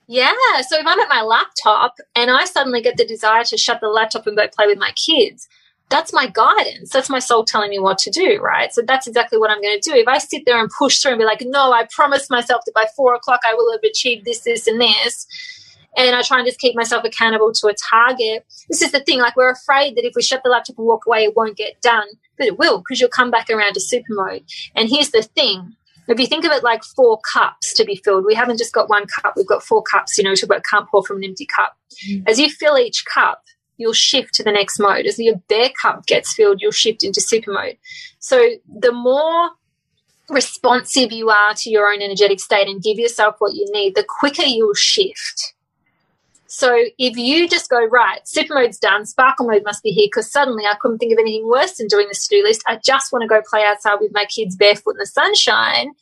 Yeah. So if I'm at my laptop and I suddenly get the desire to shut the laptop and go play with my kids, that's my guidance. That's my soul telling me what to do, right? So that's exactly what I'm going to do. If I sit there and push through and be like, no, I promised myself that by four o'clock I will have achieved this, this, and this, and I try and just keep myself accountable to a target. This is the thing, like we're afraid that if we shut the laptop and walk away, it won't get done, but it will because you'll come back around to super mode. And here's the thing. If you think of it like four cups to be filled, we haven't just got one cup, we've got four cups, you know, to about can't pour from an empty cup. Mm. As you fill each cup, you'll shift to the next mode. As your bear cup gets filled, you'll shift into super mode. So the more responsive you are to your own energetic state and give yourself what you need, the quicker you'll shift. So if you just go, right, super mode's done, sparkle mode must be here because suddenly I couldn't think of anything worse than doing the to do list. I just want to go play outside with my kids barefoot in the sunshine.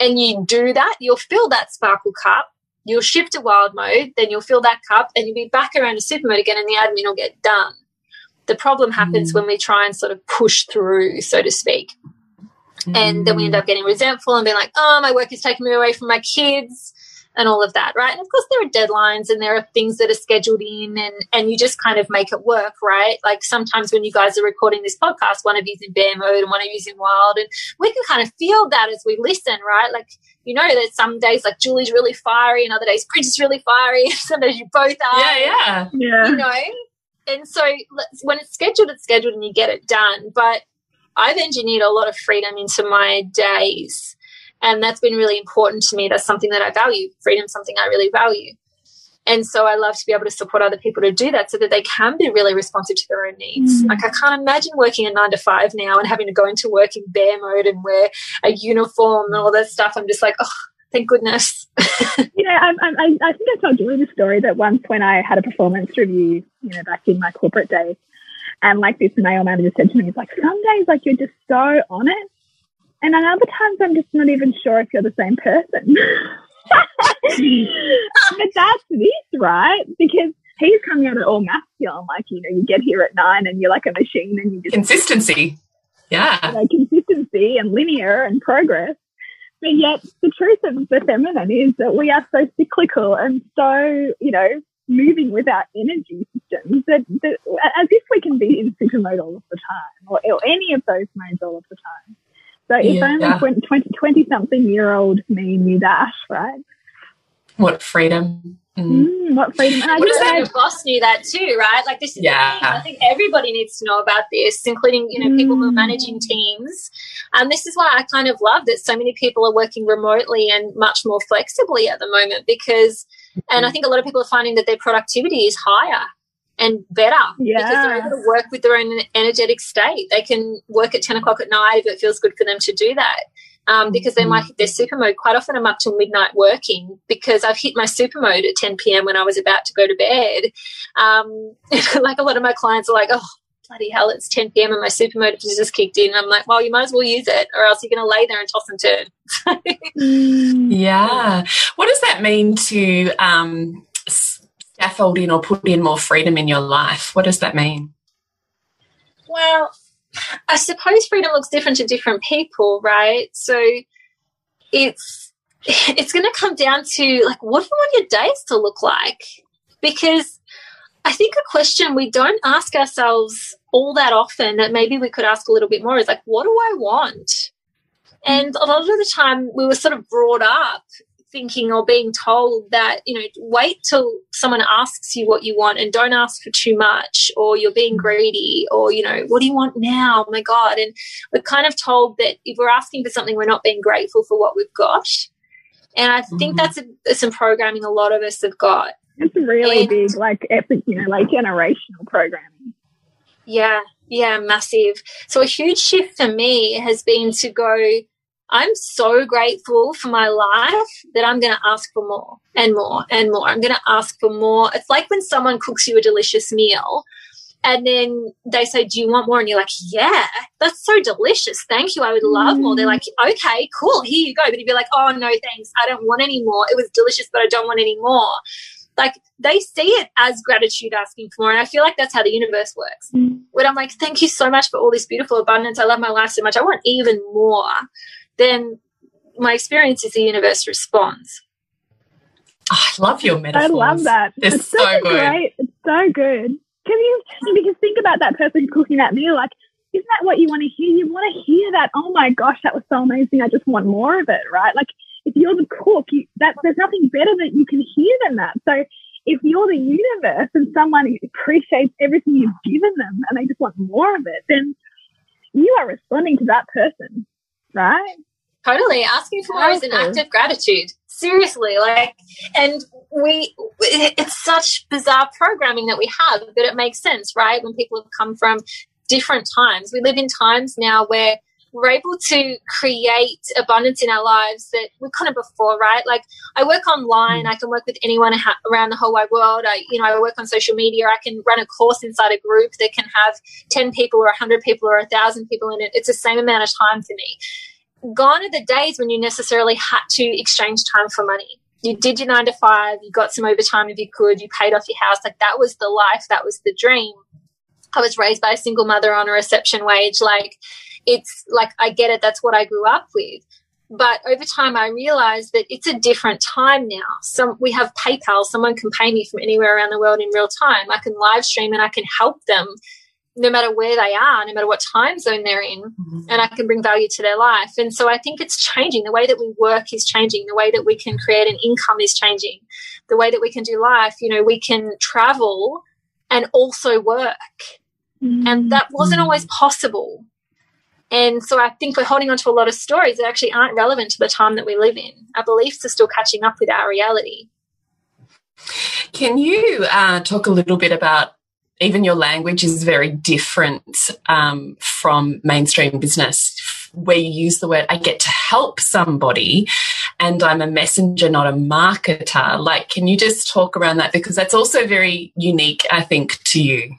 And you do that, you'll fill that sparkle cup, you'll shift to wild mode, then you'll fill that cup and you'll be back around to super mode again and the admin will get done. The problem happens mm. when we try and sort of push through, so to speak. Mm. And then we end up getting resentful and being like, oh, my work is taking me away from my kids and all of that, right? And of course, there are deadlines and there are things that are scheduled in, and and you just kind of make it work, right? Like sometimes when you guys are recording this podcast, one of you's in bear mode and one of you's in wild, and we can kind of feel that as we listen, right? Like you know that some days like Julie's really fiery, and other days Bridget's really fiery. Sometimes you both are. Yeah, yeah, yeah. You know, and so when it's scheduled, it's scheduled, and you get it done. But I've engineered a lot of freedom into my days and that's been really important to me. That's something that I value. Freedom, something I really value. And so I love to be able to support other people to do that so that they can be really responsive to their own needs. Mm. Like I can't imagine working a nine to five now and having to go into work in bear mode and wear a uniform and all that stuff. I'm just like, oh, thank goodness. yeah, I, I, I think I told Julie the story that once when I had a performance review, you know, back in my corporate days, and like this male manager said to me, he's like, some days like you're just so on it and other times I'm just not even sure if you're the same person. but that's this, right? Because he's coming out at all masculine. Like, you know, you get here at nine and you're like a machine and you just consistency. Yeah. You know, consistency and linear and progress. But yet the truth of the feminine is that we are so cyclical and so, you know, moving with our energy systems that, that as if we can be in super mode all of the time or, or any of those modes all of the time. So if yeah. only 20, 20 something year old me knew that, right? What freedom. Mm. Mm, what freedom. And what is that? Your boss knew that too, right? Like this is yeah. I think everybody needs to know about this, including, you know, mm. people who are mm. managing teams. And this is why I kind of love that so many people are working remotely and much more flexibly at the moment because and I mm-hmm. think a lot of people are finding that their productivity is higher and better yeah. because they're able to work with their own energetic state. They can work at 10 o'clock at night if it feels good for them to do that. Um, because they might hit their super mode. Quite often I'm up till midnight working because I've hit my super mode at 10 p.m. when I was about to go to bed. Um, like a lot of my clients are like, oh, bloody hell, it's 10 p.m. and my super mode has just kicked in. I'm like, well, you might as well use it or else you're going to lay there and toss and turn. yeah. What does that mean to um, scaffold in or put in more freedom in your life. What does that mean? Well, I suppose freedom looks different to different people, right? So it's it's going to come down to like what do you want your days to look like? Because I think a question we don't ask ourselves all that often that maybe we could ask a little bit more is like, what do I want? And a lot of the time we were sort of brought up thinking or being told that, you know, wait till someone asks you what you want and don't ask for too much or you're being greedy or, you know, what do you want now? Oh my God. And we're kind of told that if we're asking for something, we're not being grateful for what we've got. And I think mm-hmm. that's a, some programming a lot of us have got. It's really and, big, like epic, you know, like generational programming. Yeah, yeah, massive. So a huge shift for me has been to go, I'm so grateful for my life that I'm going to ask for more and more and more. I'm going to ask for more. It's like when someone cooks you a delicious meal and then they say, Do you want more? And you're like, Yeah, that's so delicious. Thank you. I would love more. They're like, Okay, cool. Here you go. But you'd be like, Oh, no, thanks. I don't want any more. It was delicious, but I don't want any more. Like they see it as gratitude asking for more. And I feel like that's how the universe works. Mm. When I'm like, Thank you so much for all this beautiful abundance. I love my life so much. I want even more then my experience is the universe responds. Oh, I love your metaphors. I love that. It's, it's so good. Great. It's so good. Because you because think about that person cooking that meal. Like, isn't that what you want to hear? You want to hear that. Oh my gosh, that was so amazing. I just want more of it, right? Like, if you're the cook, you, that there's nothing better that you can hear than that. So, if you're the universe and someone appreciates everything you've given them and they just want more of it, then you are responding to that person, right? Totally. Asking for more is an act of gratitude. Seriously. Like, and we, it's such bizarre programming that we have, but it makes sense, right? When people have come from different times. We live in times now where we're able to create abundance in our lives that we couldn't before, right? Like I work online, hmm. I can work with anyone around the whole wide world. I, you know, I work on social media. I can run a course inside a group that can have 10 people or 100 people or 1,000 people in it. It's the same amount of time for me gone are the days when you necessarily had to exchange time for money. You did your nine to five, you got some overtime if you could, you paid off your house. Like that was the life, that was the dream. I was raised by a single mother on a reception wage. Like it's like, I get it. That's what I grew up with. But over time, I realized that it's a different time now. So we have PayPal. Someone can pay me from anywhere around the world in real time. I can live stream and I can help them no matter where they are, no matter what time zone they're in, mm-hmm. and I can bring value to their life. And so I think it's changing. The way that we work is changing. The way that we can create an income is changing. The way that we can do life, you know, we can travel and also work. Mm-hmm. And that wasn't mm-hmm. always possible. And so I think we're holding on to a lot of stories that actually aren't relevant to the time that we live in. Our beliefs are still catching up with our reality. Can you uh, talk a little bit about even your language is very different um, from mainstream business where you use the word I get to help somebody and I'm a messenger, not a marketer. Like, can you just talk around that? Because that's also very unique, I think, to you.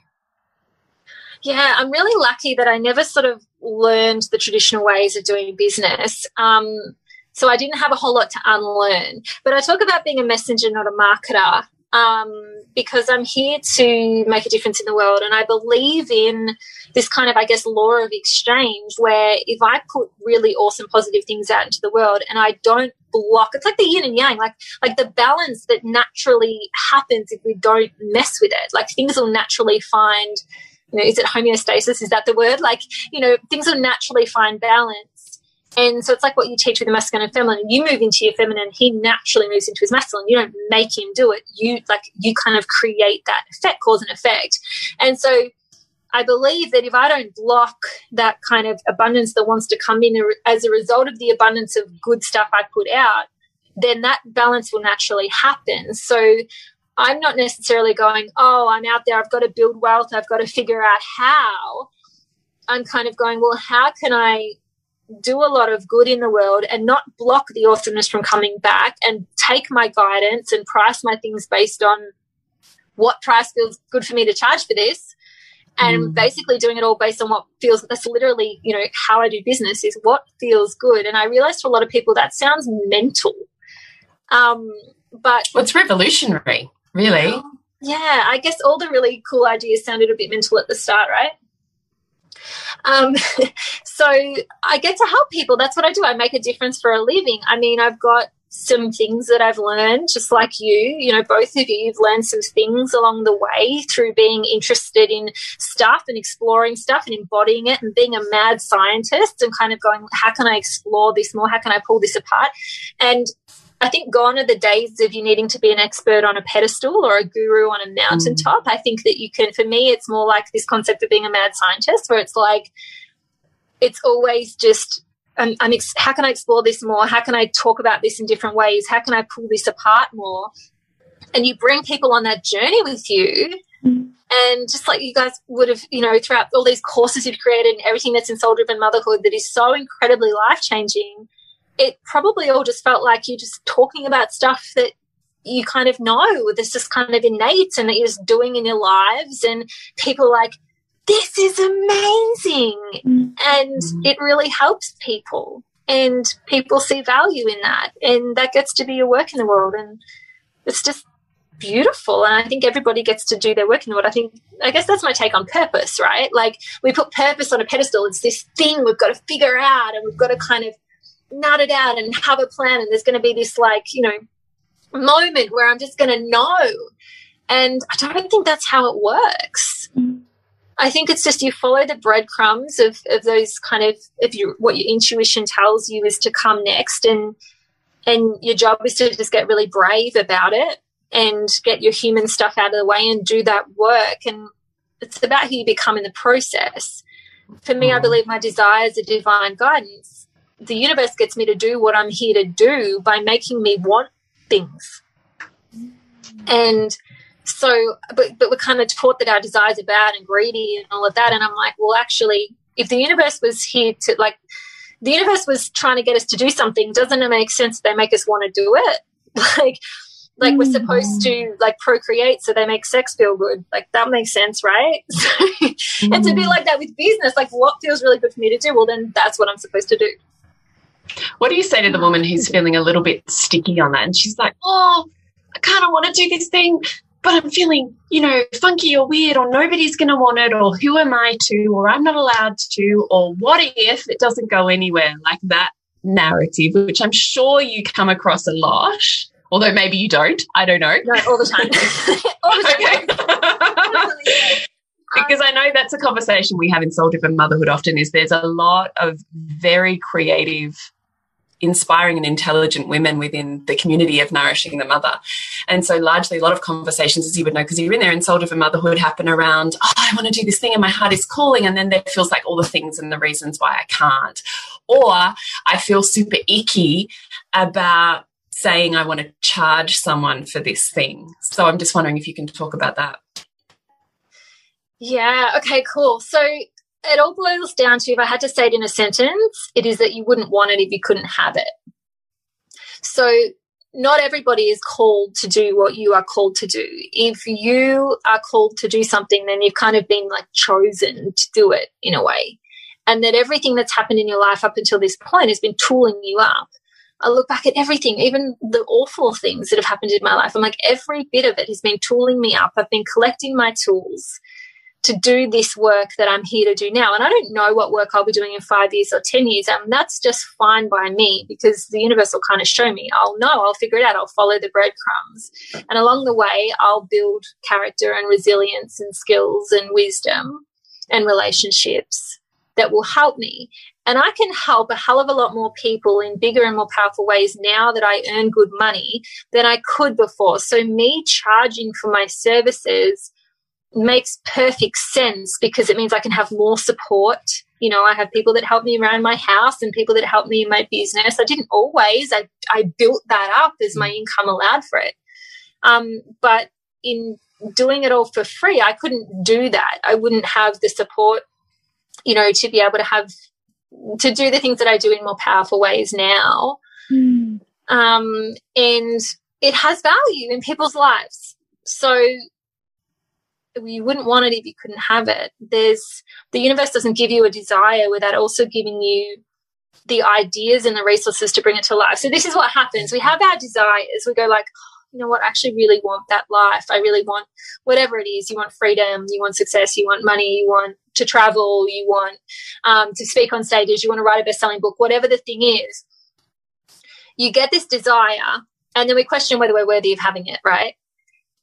Yeah, I'm really lucky that I never sort of learned the traditional ways of doing business. Um, so I didn't have a whole lot to unlearn. But I talk about being a messenger, not a marketer um, because I'm here to make a difference in the world. And I believe in this kind of, I guess, law of exchange where if I put really awesome, positive things out into the world and I don't block, it's like the yin and yang, like, like the balance that naturally happens if we don't mess with it. Like things will naturally find, you know, is it homeostasis? Is that the word? Like, you know, things will naturally find balance and so it's like what you teach with the masculine and feminine. You move into your feminine, he naturally moves into his masculine. You don't make him do it. You like you kind of create that effect, cause and effect. And so I believe that if I don't block that kind of abundance that wants to come in as a result of the abundance of good stuff I put out, then that balance will naturally happen. So I'm not necessarily going, oh, I'm out there, I've got to build wealth, I've got to figure out how. I'm kind of going, well, how can I do a lot of good in the world and not block the awesomeness from coming back and take my guidance and price my things based on what price feels good for me to charge for this and mm. basically doing it all based on what feels that's literally you know how i do business is what feels good and i realized for a lot of people that sounds mental um but well, it's revolutionary really Yeah, I guess all the really cool ideas sounded a bit mental at the start, right? Um, so I get to help people. That's what I do. I make a difference for a living. I mean, I've got some things that I've learned, just like you. You know, both of you have learned some things along the way through being interested in stuff and exploring stuff and embodying it and being a mad scientist and kind of going, how can I explore this more? How can I pull this apart? And I think gone are the days of you needing to be an expert on a pedestal or a guru on a mountaintop. Mm. I think that you can, for me, it's more like this concept of being a mad scientist where it's like, it's always just I'm, I'm how can I explore this more? How can I talk about this in different ways? How can I pull this apart more? And you bring people on that journey with you. And just like you guys would have, you know, throughout all these courses you've created and everything that's in soul driven motherhood that is so incredibly life changing, it probably all just felt like you're just talking about stuff that you kind of know that's just kind of innate and that you're just doing in your lives. And people like, this is amazing. Mm. And it really helps people. And people see value in that. And that gets to be your work in the world. And it's just beautiful. And I think everybody gets to do their work in the world. I think, I guess that's my take on purpose, right? Like we put purpose on a pedestal. It's this thing we've got to figure out and we've got to kind of nut it out and have a plan. And there's going to be this, like, you know, moment where I'm just going to know. And I don't think that's how it works. Mm. I think it's just you follow the breadcrumbs of, of those kind of if you what your intuition tells you is to come next and and your job is to just get really brave about it and get your human stuff out of the way and do that work and it's about who you become in the process. For me, I mm. believe my desires are divine guidance. The universe gets me to do what I'm here to do by making me want things. And so but but we're kind of taught that our desires are bad and greedy and all of that. And i'm like well actually if the universe was here to like the universe was trying to get us to do something doesn't it make sense they make us want to do it? Like like we're supposed to like procreate so they make sex feel good. Like that makes sense right? And to be mm. like that with business like what feels really good for me to do? Well then that's what i'm supposed to do what do you say to the woman who's feeling a little bit sticky on that and she's like oh I kind of want to do this thing, but I'm feeling, you know, funky or weird, or nobody's going to want it, or who am I to, or I'm not allowed to, or what if it doesn't go anywhere like that narrative, which I'm sure you come across a lot. Although maybe you don't, I don't know. No, all the time. all the time. because I know that's a conversation we have in soul driven motherhood often is there's a lot of very creative inspiring and intelligent women within the community of nourishing the mother. And so largely a lot of conversations, as you would know, because you're in there in Soul Driven Motherhood happen around, oh, I want to do this thing and my heart is calling. And then there feels like all the things and the reasons why I can't. Or I feel super icky about saying I want to charge someone for this thing. So I'm just wondering if you can talk about that. Yeah, okay, cool. So it all boils down to if I had to say it in a sentence, it is that you wouldn't want it if you couldn't have it. So not everybody is called to do what you are called to do. If you are called to do something, then you've kind of been like chosen to do it in a way. And that everything that's happened in your life up until this point has been tooling you up. I look back at everything, even the awful things that have happened in my life. I'm like, every bit of it has been tooling me up. I've been collecting my tools to do this work that I'm here to do now. And I don't know what work I'll be doing in five years or 10 years. And that's just fine by me because the universe will kind of show me. I'll know, I'll figure it out. I'll follow the breadcrumbs. And along the way, I'll build character and resilience and skills and wisdom and relationships that will help me. And I can help a hell of a lot more people in bigger and more powerful ways now that I earn good money than I could before. So me charging for my services makes perfect sense because it means I can have more support. You know, I have people that help me around my house and people that help me in my business. I didn't always, I, I built that up as my income allowed for it. Um, but in doing it all for free, I couldn't do that. I wouldn't have the support, you know, to be able to have, to do the things that I do in more powerful ways now. Mm. Um, and it has value in people's lives. So you wouldn't want it if you couldn't have it. There's the universe doesn't give you a desire without also giving you the ideas and the resources to bring it to life. So this is what happens. We have our desires. We go like, you know what, I actually really want that life. I really want whatever it is. You want freedom, you want success, you want money, you want to travel, you want um, to speak on stages, you want to write a best selling book, whatever the thing is. You get this desire, and then we question whether we're worthy of having it, right?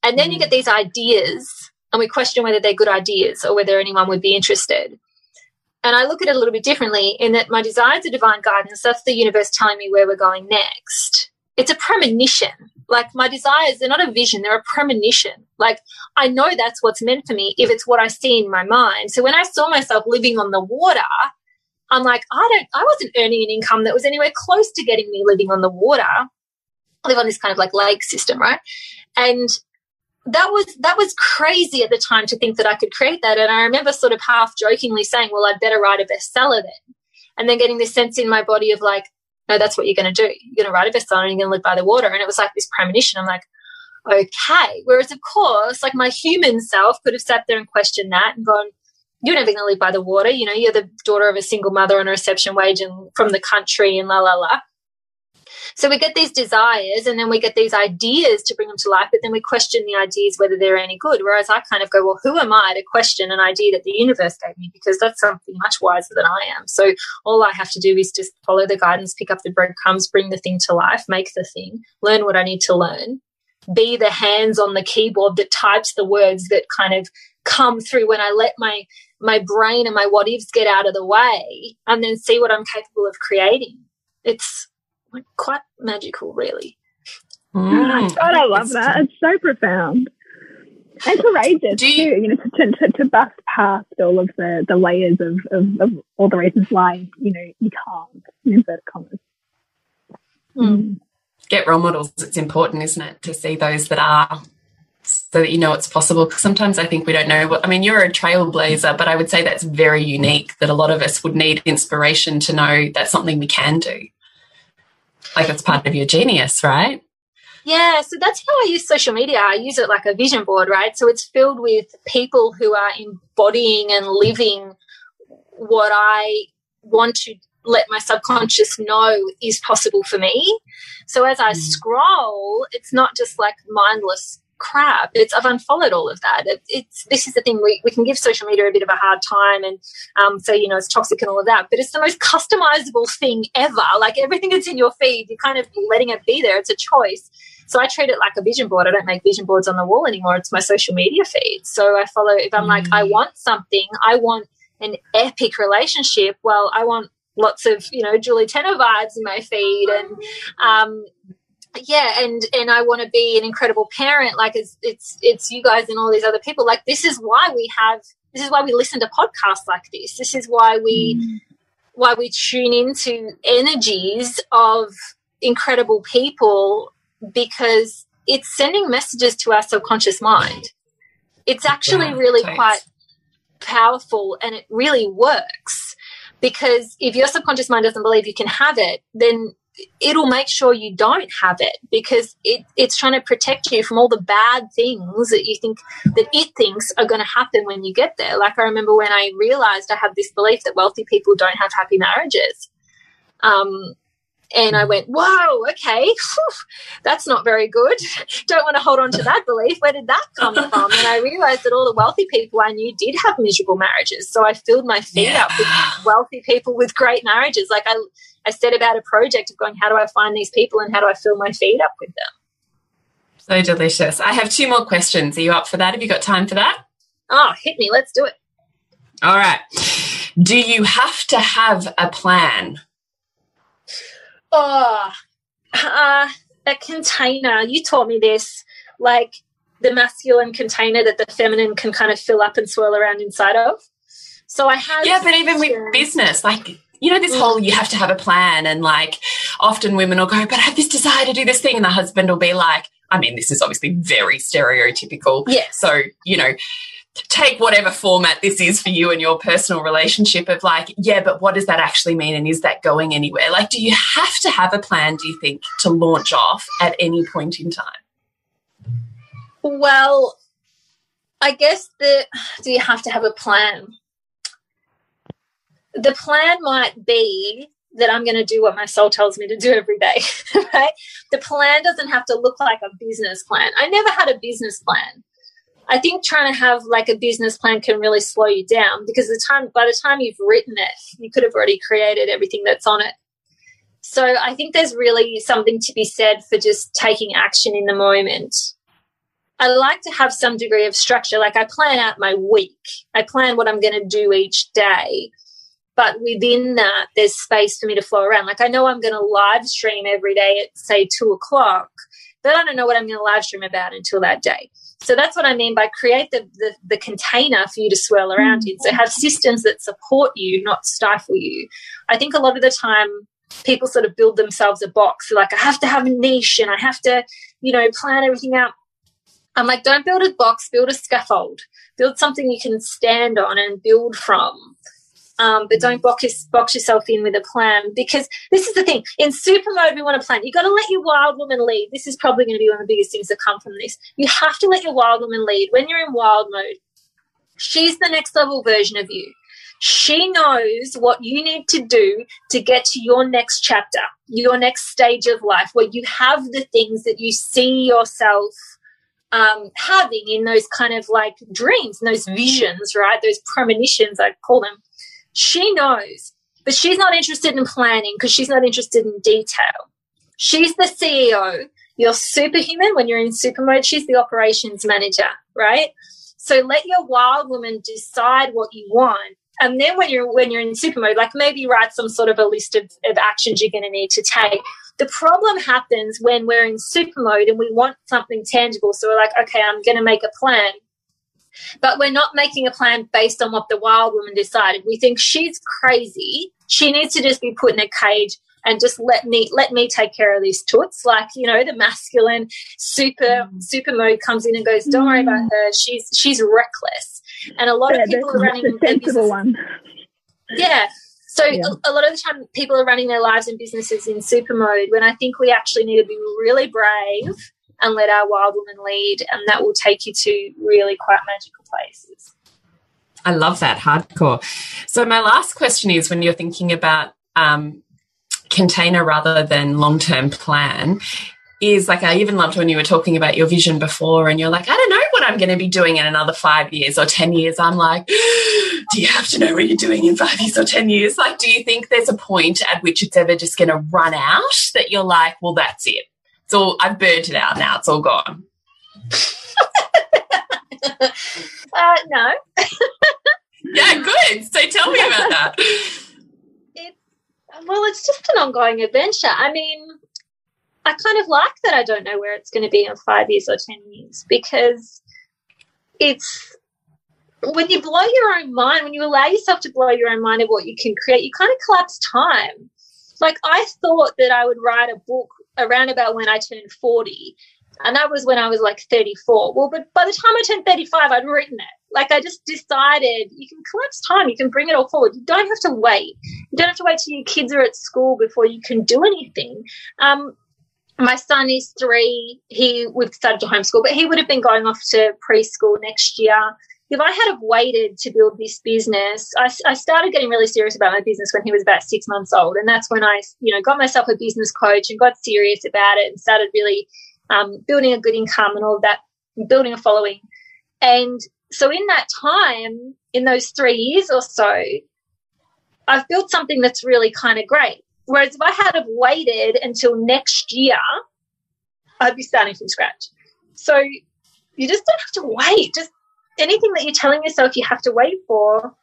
And then mm. you get these ideas, and we question whether they're good ideas or whether anyone would be interested. And I look at it a little bit differently in that my desire is a divine guidance. That's the universe telling me where we're going next. It's a premonition. Like my desires, they're not a vision, they're a premonition. Like I know that's what's meant for me if it's what I see in my mind. So when I saw myself living on the water, I'm like, I don't, I wasn't earning an income that was anywhere close to getting me living on the water. I live on this kind of like lake system, right? And that was that was crazy at the time to think that I could create that. And I remember sort of half jokingly saying, "Well, I'd better write a bestseller then," and then getting this sense in my body of like, "No, that's what you're going to do. You're going to write a bestseller and you're going to live by the water." And it was like this premonition. I'm like, "Okay." Whereas, of course, like my human self could have sat there and questioned that and gone, "You're never going to live by the water. You know, you're the daughter of a single mother on a reception wage and from the country and la la la." So we get these desires and then we get these ideas to bring them to life, but then we question the ideas whether they're any good. Whereas I kind of go, well, who am I to question an idea that the universe gave me? Because that's something much wiser than I am. So all I have to do is just follow the guidance, pick up the breadcrumbs, bring the thing to life, make the thing, learn what I need to learn, be the hands on the keyboard that types the words that kind of come through when I let my my brain and my what ifs get out of the way and then see what I'm capable of creating. It's like quite magical, really. Mm. God, I love that. It's so profound and courageous you, too. You know, to, to, to bust past all of the, the layers of, of, of all the reasons why you know you can't in inverted commas. Mm. Get role models. It's important, isn't it, to see those that are so that you know it's possible. Because sometimes I think we don't know what, I mean, you're a trailblazer, but I would say that's very unique that a lot of us would need inspiration to know that's something we can do like it's part of your genius, right? Yeah, so that's how I use social media. I use it like a vision board, right? So it's filled with people who are embodying and living what I want to let my subconscious know is possible for me. So as I mm. scroll, it's not just like mindless crap. It's I've unfollowed all of that. It, it's this is the thing we, we can give social media a bit of a hard time and um, say you know it's toxic and all of that, but it's the most customizable thing ever. Like everything that's in your feed, you're kind of letting it be there. It's a choice. So I treat it like a vision board. I don't make vision boards on the wall anymore. It's my social media feed. So I follow. If I'm mm. like I mm. want something, I want an epic relationship. Well, I want lots of you know Julie Tenner vibes in my feed and um, yeah and and i want to be an incredible parent like it's it's it's you guys and all these other people like this is why we have this is why we listen to podcasts like this this is why we mm. why we tune into energies of incredible people because it's sending messages to our subconscious mind it's actually yeah, really thanks. quite powerful and it really works because if your subconscious mind doesn't believe you can have it then it'll make sure you don't have it because it, it's trying to protect you from all the bad things that you think that it thinks are going to happen when you get there. Like I remember when I realized I had this belief that wealthy people don't have happy marriages. Um, and I hmm. went, whoa, okay, that's not very good. Don't want to hold on to that belief. Where did that come from? And I realized that all the wealthy people I knew did have miserable marriages. So I filled my feed yeah. up with wealthy people with great marriages. Like I, I set about a project of going, how do I find these people and how do I fill my feed up with them? So delicious. I have two more questions. Are you up for that? Have you got time for that? Oh, hit me. Let's do it. All right. Do you have to have a plan? Oh, uh, a container. You taught me this. Like the masculine container that the feminine can kind of fill up and swirl around inside of. So I have. Yeah, but even with business, like you know, this whole you have to have a plan, and like often women will go, but I have this desire to do this thing, and the husband will be like, I mean, this is obviously very stereotypical. Yeah. So, you know, take whatever format this is for you and your personal relationship of like, yeah, but what does that actually mean? And is that going anywhere? Like, do you have to have a plan, do you think, to launch off at any point in time? Well, I guess that do you have to have a plan? the plan might be that I'm going to do what my soul tells me to do every day, right? The plan doesn't have to look like a business plan. I never had a business plan. I think trying to have like a business plan can really slow you down because the time by the time you've written it, you could have already created everything that's on it. So I think there's really something to be said for just taking action in the moment. I like to have some degree of structure. Like I plan out my week. I plan what I'm going to do each day. But within that, there's space for me to flow around. Like I know I'm going to live stream every day at say two o'clock, but I don't know what I'm going to live stream about until that day. So that's what I mean by create the, the, the container for you to swirl around mm. in. So have systems that support you, not stifle you. I think a lot of the time people sort of build themselves a box. They're like, I have to have a niche and I have to, you know, plan everything out. I'm like, don't build a box, build a scaffold. Build something you can stand on and build from. Um, but don't box, box yourself in with a plan because this is the thing. In super mode, we want to plan. You've got to let your wild woman lead. This is probably going to be one of the biggest things that come from this. You have to let your wild woman lead. When you're in wild mode, she's the next level version of you. She knows what you need to do to get to your next chapter, your next stage of life, where you have the things that you see yourself um, having in those kind of like dreams and those visions, right? Those premonitions, I call them she knows, but she's not interested in planning because she's not interested in detail. She's the CEO. You're superhuman when you're in super mode. She's the operations manager, right? So let your wild woman decide what you want. And then when you're when you're in super mode, like maybe write some sort of a list of, of actions you're going to need to take. The problem happens when we're in super mode and we want something tangible. So we're like, okay, I'm going to make a plan. But we're not making a plan based on what the wild woman decided. We think she's crazy. She needs to just be put in a cage and just let me let me take care of these toots. Like you know, the masculine super mm. super mode comes in and goes, "Don't mm. worry about mm. her. She's she's reckless." And a lot yeah, of people are running the sensible one. Yeah. So yeah. a, a, lot of the time, people are running their lives and businesses in super mode. When I think we actually need to be really brave and let our wild woman lead, and that will take you to really quite magical places. I love that hardcore. So my last question is: when you're thinking about um, container rather than long term plan, is like I even loved when you were talking about your vision before, and you're like, I don't know what I'm going to be doing in another five years or 10 years. I'm like, do you have to know what you're doing in five years or 10 years? Like, do you think there's a point at which it's ever just going to run out that you're like, well, that's it? It's all I've burnt it out now. It's all gone. uh, no. yeah, good. So tell me about that. It, well, it's just an ongoing adventure. I mean, I kind of like that I don't know where it's going to be in five years or 10 years because it's when you blow your own mind, when you allow yourself to blow your own mind of what you can create, you kind of collapse time. Like I thought that I would write a book around about when I turned 40. And that was when I was like 34. Well, but by the time I turned 35, I'd written it. Like I just decided you can collapse time, you can bring it all forward. You don't have to wait. You don't have to wait till your kids are at school before you can do anything. Um, my son is three. He we've started to homeschool, but he would have been going off to preschool next year if I had have waited to build this business, I, I, started getting really serious about my business when he was about six months old, and that's when I, you know, got myself a business coach and got serious about it and started really um, building a good income and all that, building a following. And so, in that time, in those three years or so, I've built something that's really kind of great. Whereas if I had have waited until next year, I'd be starting from scratch. So you just don't have to wait. Just anything that you're telling yourself you have to wait for,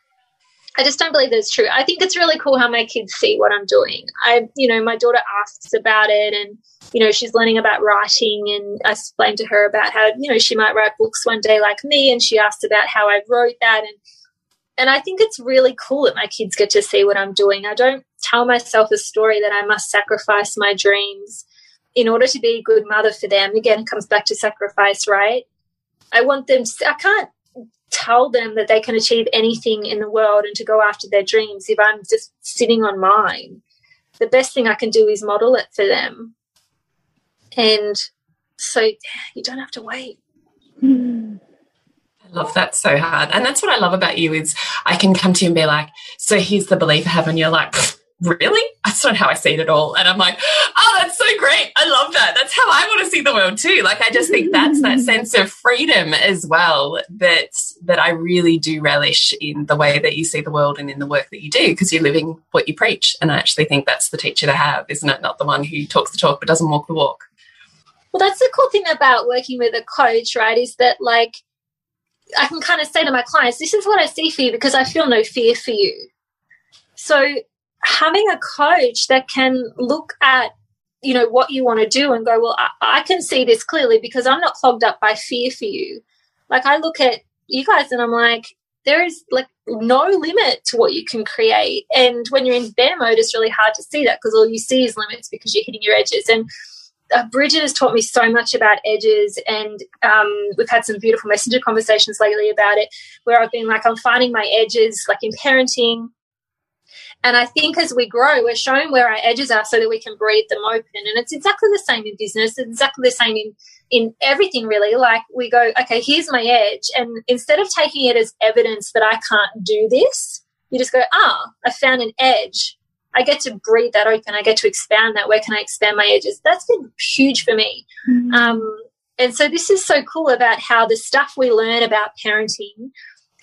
I just don't believe that's true. I think it's really cool how my kids see what I'm doing. I, you know, my daughter asks about it and, you know, she's learning about writing and I explained to her about how, you know, she might write books one day like me and she asked about how I wrote that and and I think it's really cool that my kids get to see what I'm doing. I don't tell myself a story that I must sacrifice my dreams in order to be a good mother for them. Again, it comes back to sacrifice, right? I want them to, I can't tell them that they can achieve anything in the world and to go after their dreams if I'm just sitting on mine. The best thing I can do is model it for them. And so you don't have to wait. I love that so hard. And that's what I love about you is I can come to you and be like, so here's the belief I have. And you're like, really? That's not how I see it at all. And I'm like, oh, that's so great. I love that. That's how I want to see the world too. Like, I just think that's that sense of freedom as well that, that I really do relish in the way that you see the world and in the work that you do because you're living what you preach. And I actually think that's the teacher to have, isn't it? Not the one who talks the talk but doesn't walk the walk. Well, that's the cool thing about working with a coach, right? Is that like, I can kind of say to my clients, this is what I see for you because I feel no fear for you. So having a coach that can look at you know what you want to do and go well I, I, can see this clearly because i'm not clogged up by fear for you. Like i look at you guys and i'm like there is like no limit to what you can create. And when you're in bear mode it's really hard to see that because all you see is limits because you're hitting your edges. And uh, Bridget has taught me so much about edges, and um, we've had some beautiful messenger conversations lately about it, where I've been like, I'm finding my edges, like in parenting, and I think as we grow, we're showing where our edges are so that we can breathe them open. And it's exactly the same in business. It's exactly the same in, in everything, really. Like we go, okay, here's my edge. And instead of taking it as evidence that I can't do this, you just go, ah, I found an edge. I get to breathe that open. I get to expand that. Where can I expand my edges? That's been huge for me. Mm-hmm. Um, and so this is so cool about how the stuff we learn about parenting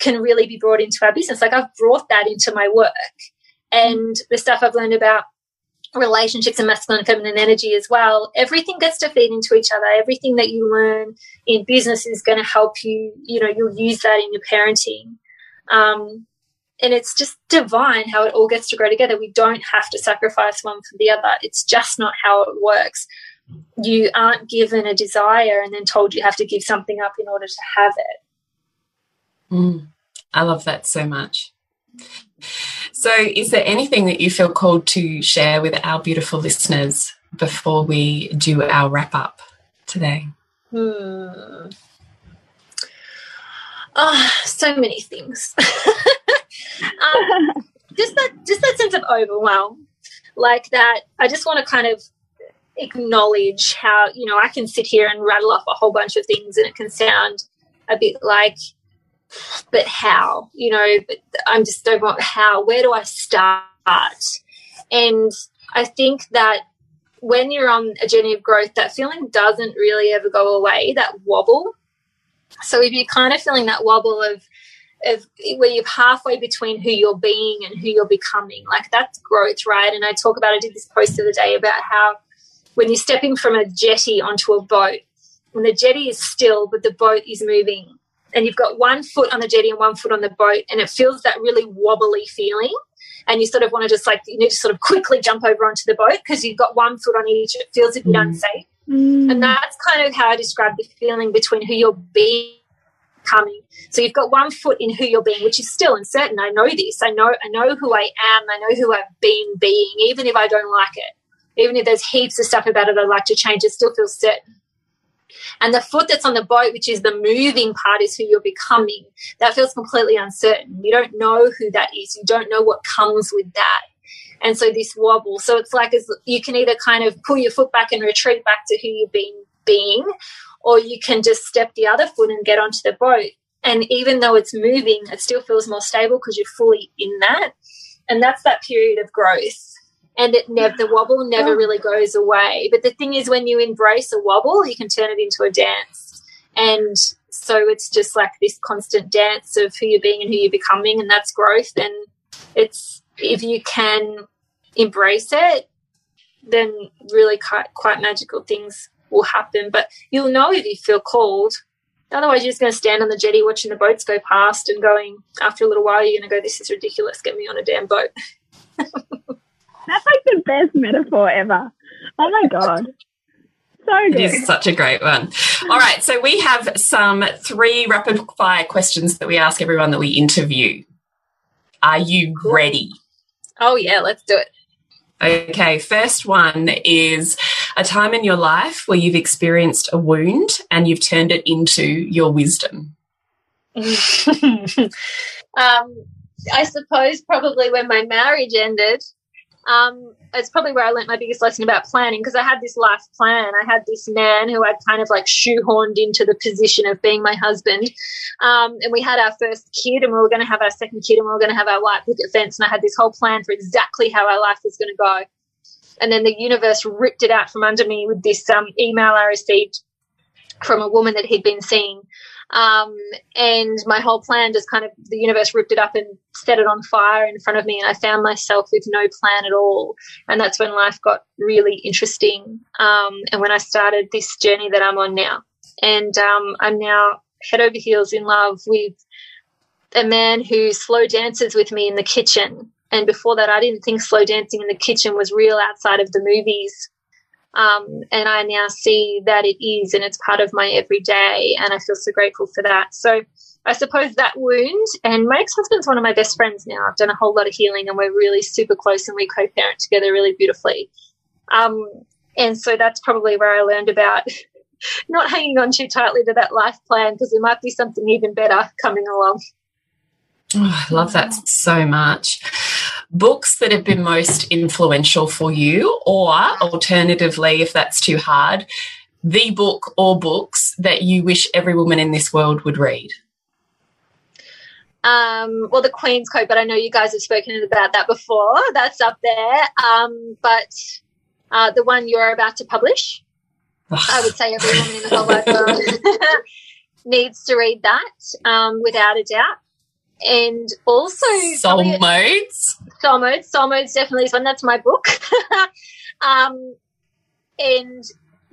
can really be brought into our business. Like I've brought that into my work and the stuff I've learned about relationships and masculine and feminine energy as well. Everything gets to feed into each other. Everything that you learn in business is going to help you. You know, you'll use that in your parenting. Um, and it's just divine how it all gets to grow together. We don't have to sacrifice one for the other. It's just not how it works. You aren't given a desire and then told you have to give something up in order to have it. Mm, I love that so much. So, is there anything that you feel called to share with our beautiful listeners before we do our wrap up today? Hmm. Oh, so many things. um, just that, just that sense of overwhelm, like that. I just want to kind of acknowledge how you know I can sit here and rattle off a whole bunch of things, and it can sound a bit like but how? You know, I'm just don't want how. Where do I start? And I think that when you're on a journey of growth, that feeling doesn't really ever go away. That wobble. So if you're kind of feeling that wobble of of where you're halfway between who you're being and who you're becoming, like that's growth, right? And I talk about I did this post the other day about how when you're stepping from a jetty onto a boat, when the jetty is still but the boat is moving, and you've got one foot on the jetty and one foot on the boat, and it feels that really wobbly feeling. And you sort of want to just like, you need to sort of quickly jump over onto the boat because you've got one foot on each. It feels a bit mm. unsafe. Mm. And that's kind of how I describe the feeling between who you're being coming. So you've got one foot in who you're being, which is still uncertain. I know this. I know I know who I am. I know who I've been being, even if I don't like it. Even if there's heaps of stuff about it I'd like to change, it still feels certain. And the foot that's on the boat, which is the moving part, is who you're becoming. That feels completely uncertain. You don't know who that is. You don't know what comes with that. And so this wobble. So it's like you can either kind of pull your foot back and retreat back to who you've been being, or you can just step the other foot and get onto the boat. And even though it's moving, it still feels more stable because you're fully in that. And that's that period of growth and it never the wobble never oh. really goes away. But the thing is, when you embrace a wobble, you can turn it into a dance, and so it's just like this constant dance of who you're being and who you're becoming, and that's growth. And it's if you can embrace it, then really quite quite magical things will happen. But you'll know if you feel called. Otherwise, you're just going to stand on the jetty watching the boats go past and going, after a little while, you're going to go, This is ridiculous. Get me on a damn boat. That's like the best metaphor ever. Oh my God. So good. It is such a great one. All right. So we have some three rapid fire questions that we ask everyone that we interview. Are you ready? Oh, yeah. Let's do it. Okay, first one is a time in your life where you've experienced a wound and you've turned it into your wisdom. um, I suppose probably when my marriage ended, um, it's probably where I learned my biggest lesson about planning because I had this life plan. I had this man who I'd kind of like shoehorned into the position of being my husband. Um, and we had our first kid and we were going to have our second kid and we were going to have our white picket fence. And I had this whole plan for exactly how our life was going to go. And then the universe ripped it out from under me with this um, email I received from a woman that he'd been seeing um, and my whole plan just kind of, the universe ripped it up and set it on fire in front of me. And I found myself with no plan at all. And that's when life got really interesting. Um, and when I started this journey that I'm on now. And um, I'm now head over heels in love with a man who slow dances with me in the kitchen. And before that, I didn't think slow dancing in the kitchen was real outside of the movies. Um, and I now see that it is, and it's part of my everyday, and I feel so grateful for that. So I suppose that wound, and my ex husband's one of my best friends now. I've done a whole lot of healing, and we're really super close, and we co parent together really beautifully. Um, and so that's probably where I learned about not hanging on too tightly to that life plan because there might be something even better coming along. Oh, I love that so much books that have been most influential for you, or alternatively, if that's too hard, the book or books that you wish every woman in this world would read? Um, well, the Queen's Code, but I know you guys have spoken about that before. That's up there. Um, but uh, the one you're about to publish, I would say every woman in the whole world needs to read that um, without a doubt and also soul modes. Soul modes, soul modes definitely is one. That's my book. um, and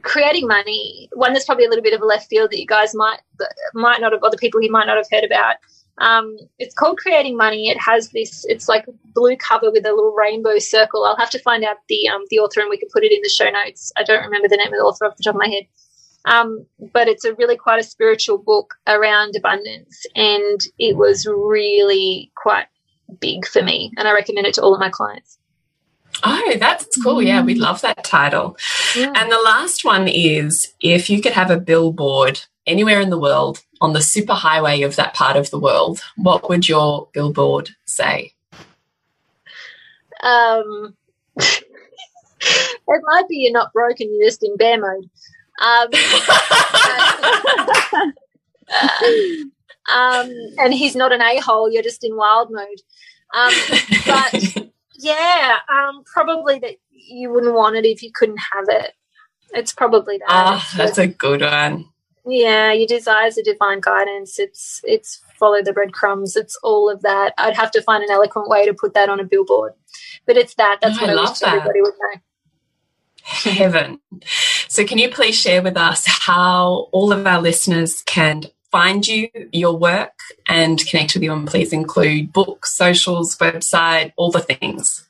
creating money, one that's probably a little bit of a left field that you guys might might not have, or the people you might not have heard about. Um, it's called Creating Money. It has this. It's like blue cover with a little rainbow circle. I'll have to find out the um, the author and we can put it in the show notes. I don't remember the name of the author off the top of my head. Um, but it's a really quite a spiritual book around abundance, and it was really quite big for me, and I recommend it to all of my clients. Oh, that's cool. Yeah, we love that title. Yeah. And the last one is if you could have a billboard anywhere in the world on the superhighway of that part of the world, what would your billboard say? Um, it might be you're not broken, you're just in bear mode. Um, um, and he's not an a hole. You're just in wild mode. Um, but yeah, um, probably that you wouldn't want it if you couldn't have it. It's probably that. Ah, oh, that's a good one. Yeah, your desires are divine guidance. It's it's follow the breadcrumbs. It's all of that. I'd have to find an eloquent way to put that on a billboard, but it's that. That's oh, what I, I wish that. everybody would know. Heaven. So, can you please share with us how all of our listeners can find you, your work, and connect with you? And please include books, socials, website, all the things.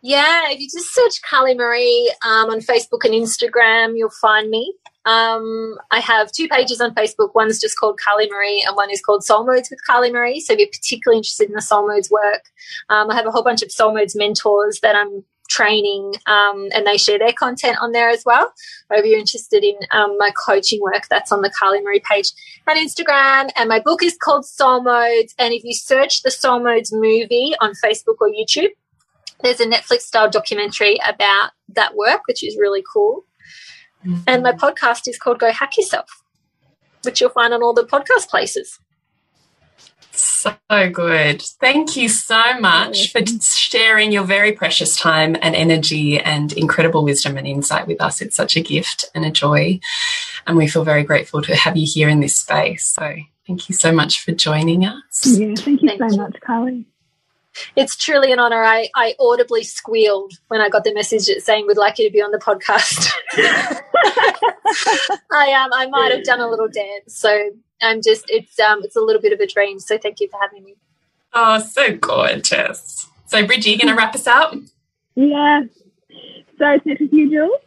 Yeah, if you just search Carlie Maree um, on Facebook and Instagram, you'll find me. Um, I have two pages on Facebook. One's just called Carlie Maree, and one is called Soul Modes with Carlie Maree. So if you're particularly interested in the Soul Modes work, um, I have a whole bunch of Soul Modes mentors that I'm training um, and they share their content on there as well. Or if you're interested in um, my coaching work, that's on the Carlie Maree page on Instagram. And my book is called Soul Modes. And if you search the Soul Modes movie on Facebook or YouTube, there's a Netflix style documentary about that work, which is really cool. Mm-hmm. And my podcast is called Go Hack Yourself, which you'll find on all the podcast places. So good. Thank you so much for sharing your very precious time and energy and incredible wisdom and insight with us. It's such a gift and a joy. And we feel very grateful to have you here in this space. So thank you so much for joining us. Yeah, thank you thank so you. much, Carlie. It's truly an honor. I, I audibly squealed when I got the message saying we'd like you to be on the podcast. I um I might have done a little dance. So I'm just it's um it's a little bit of a dream. So thank you for having me. Oh, so gorgeous. So Bridgie, you gonna wrap us up? Yeah. So it's next with you, Jules.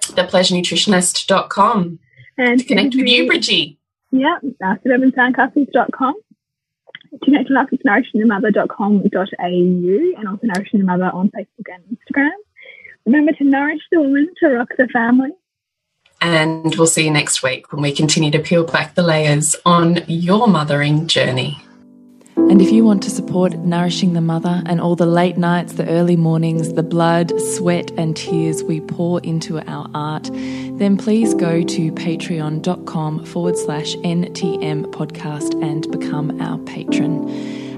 Thepleasurenutritionist.com. And to connect with you, Bridgie. Yeah, uh, suburbansandcastles.com. To connect with us, it's nourishingthemother.com.au and also Nourishing the Mother on Facebook and Instagram. Remember to nourish the woman to rock the family. And we'll see you next week when we continue to peel back the layers on your mothering journey. And if you want to support Nourishing the Mother and all the late nights, the early mornings, the blood, sweat, and tears we pour into our art, then please go to patreon.com forward slash NTM podcast and become our patron.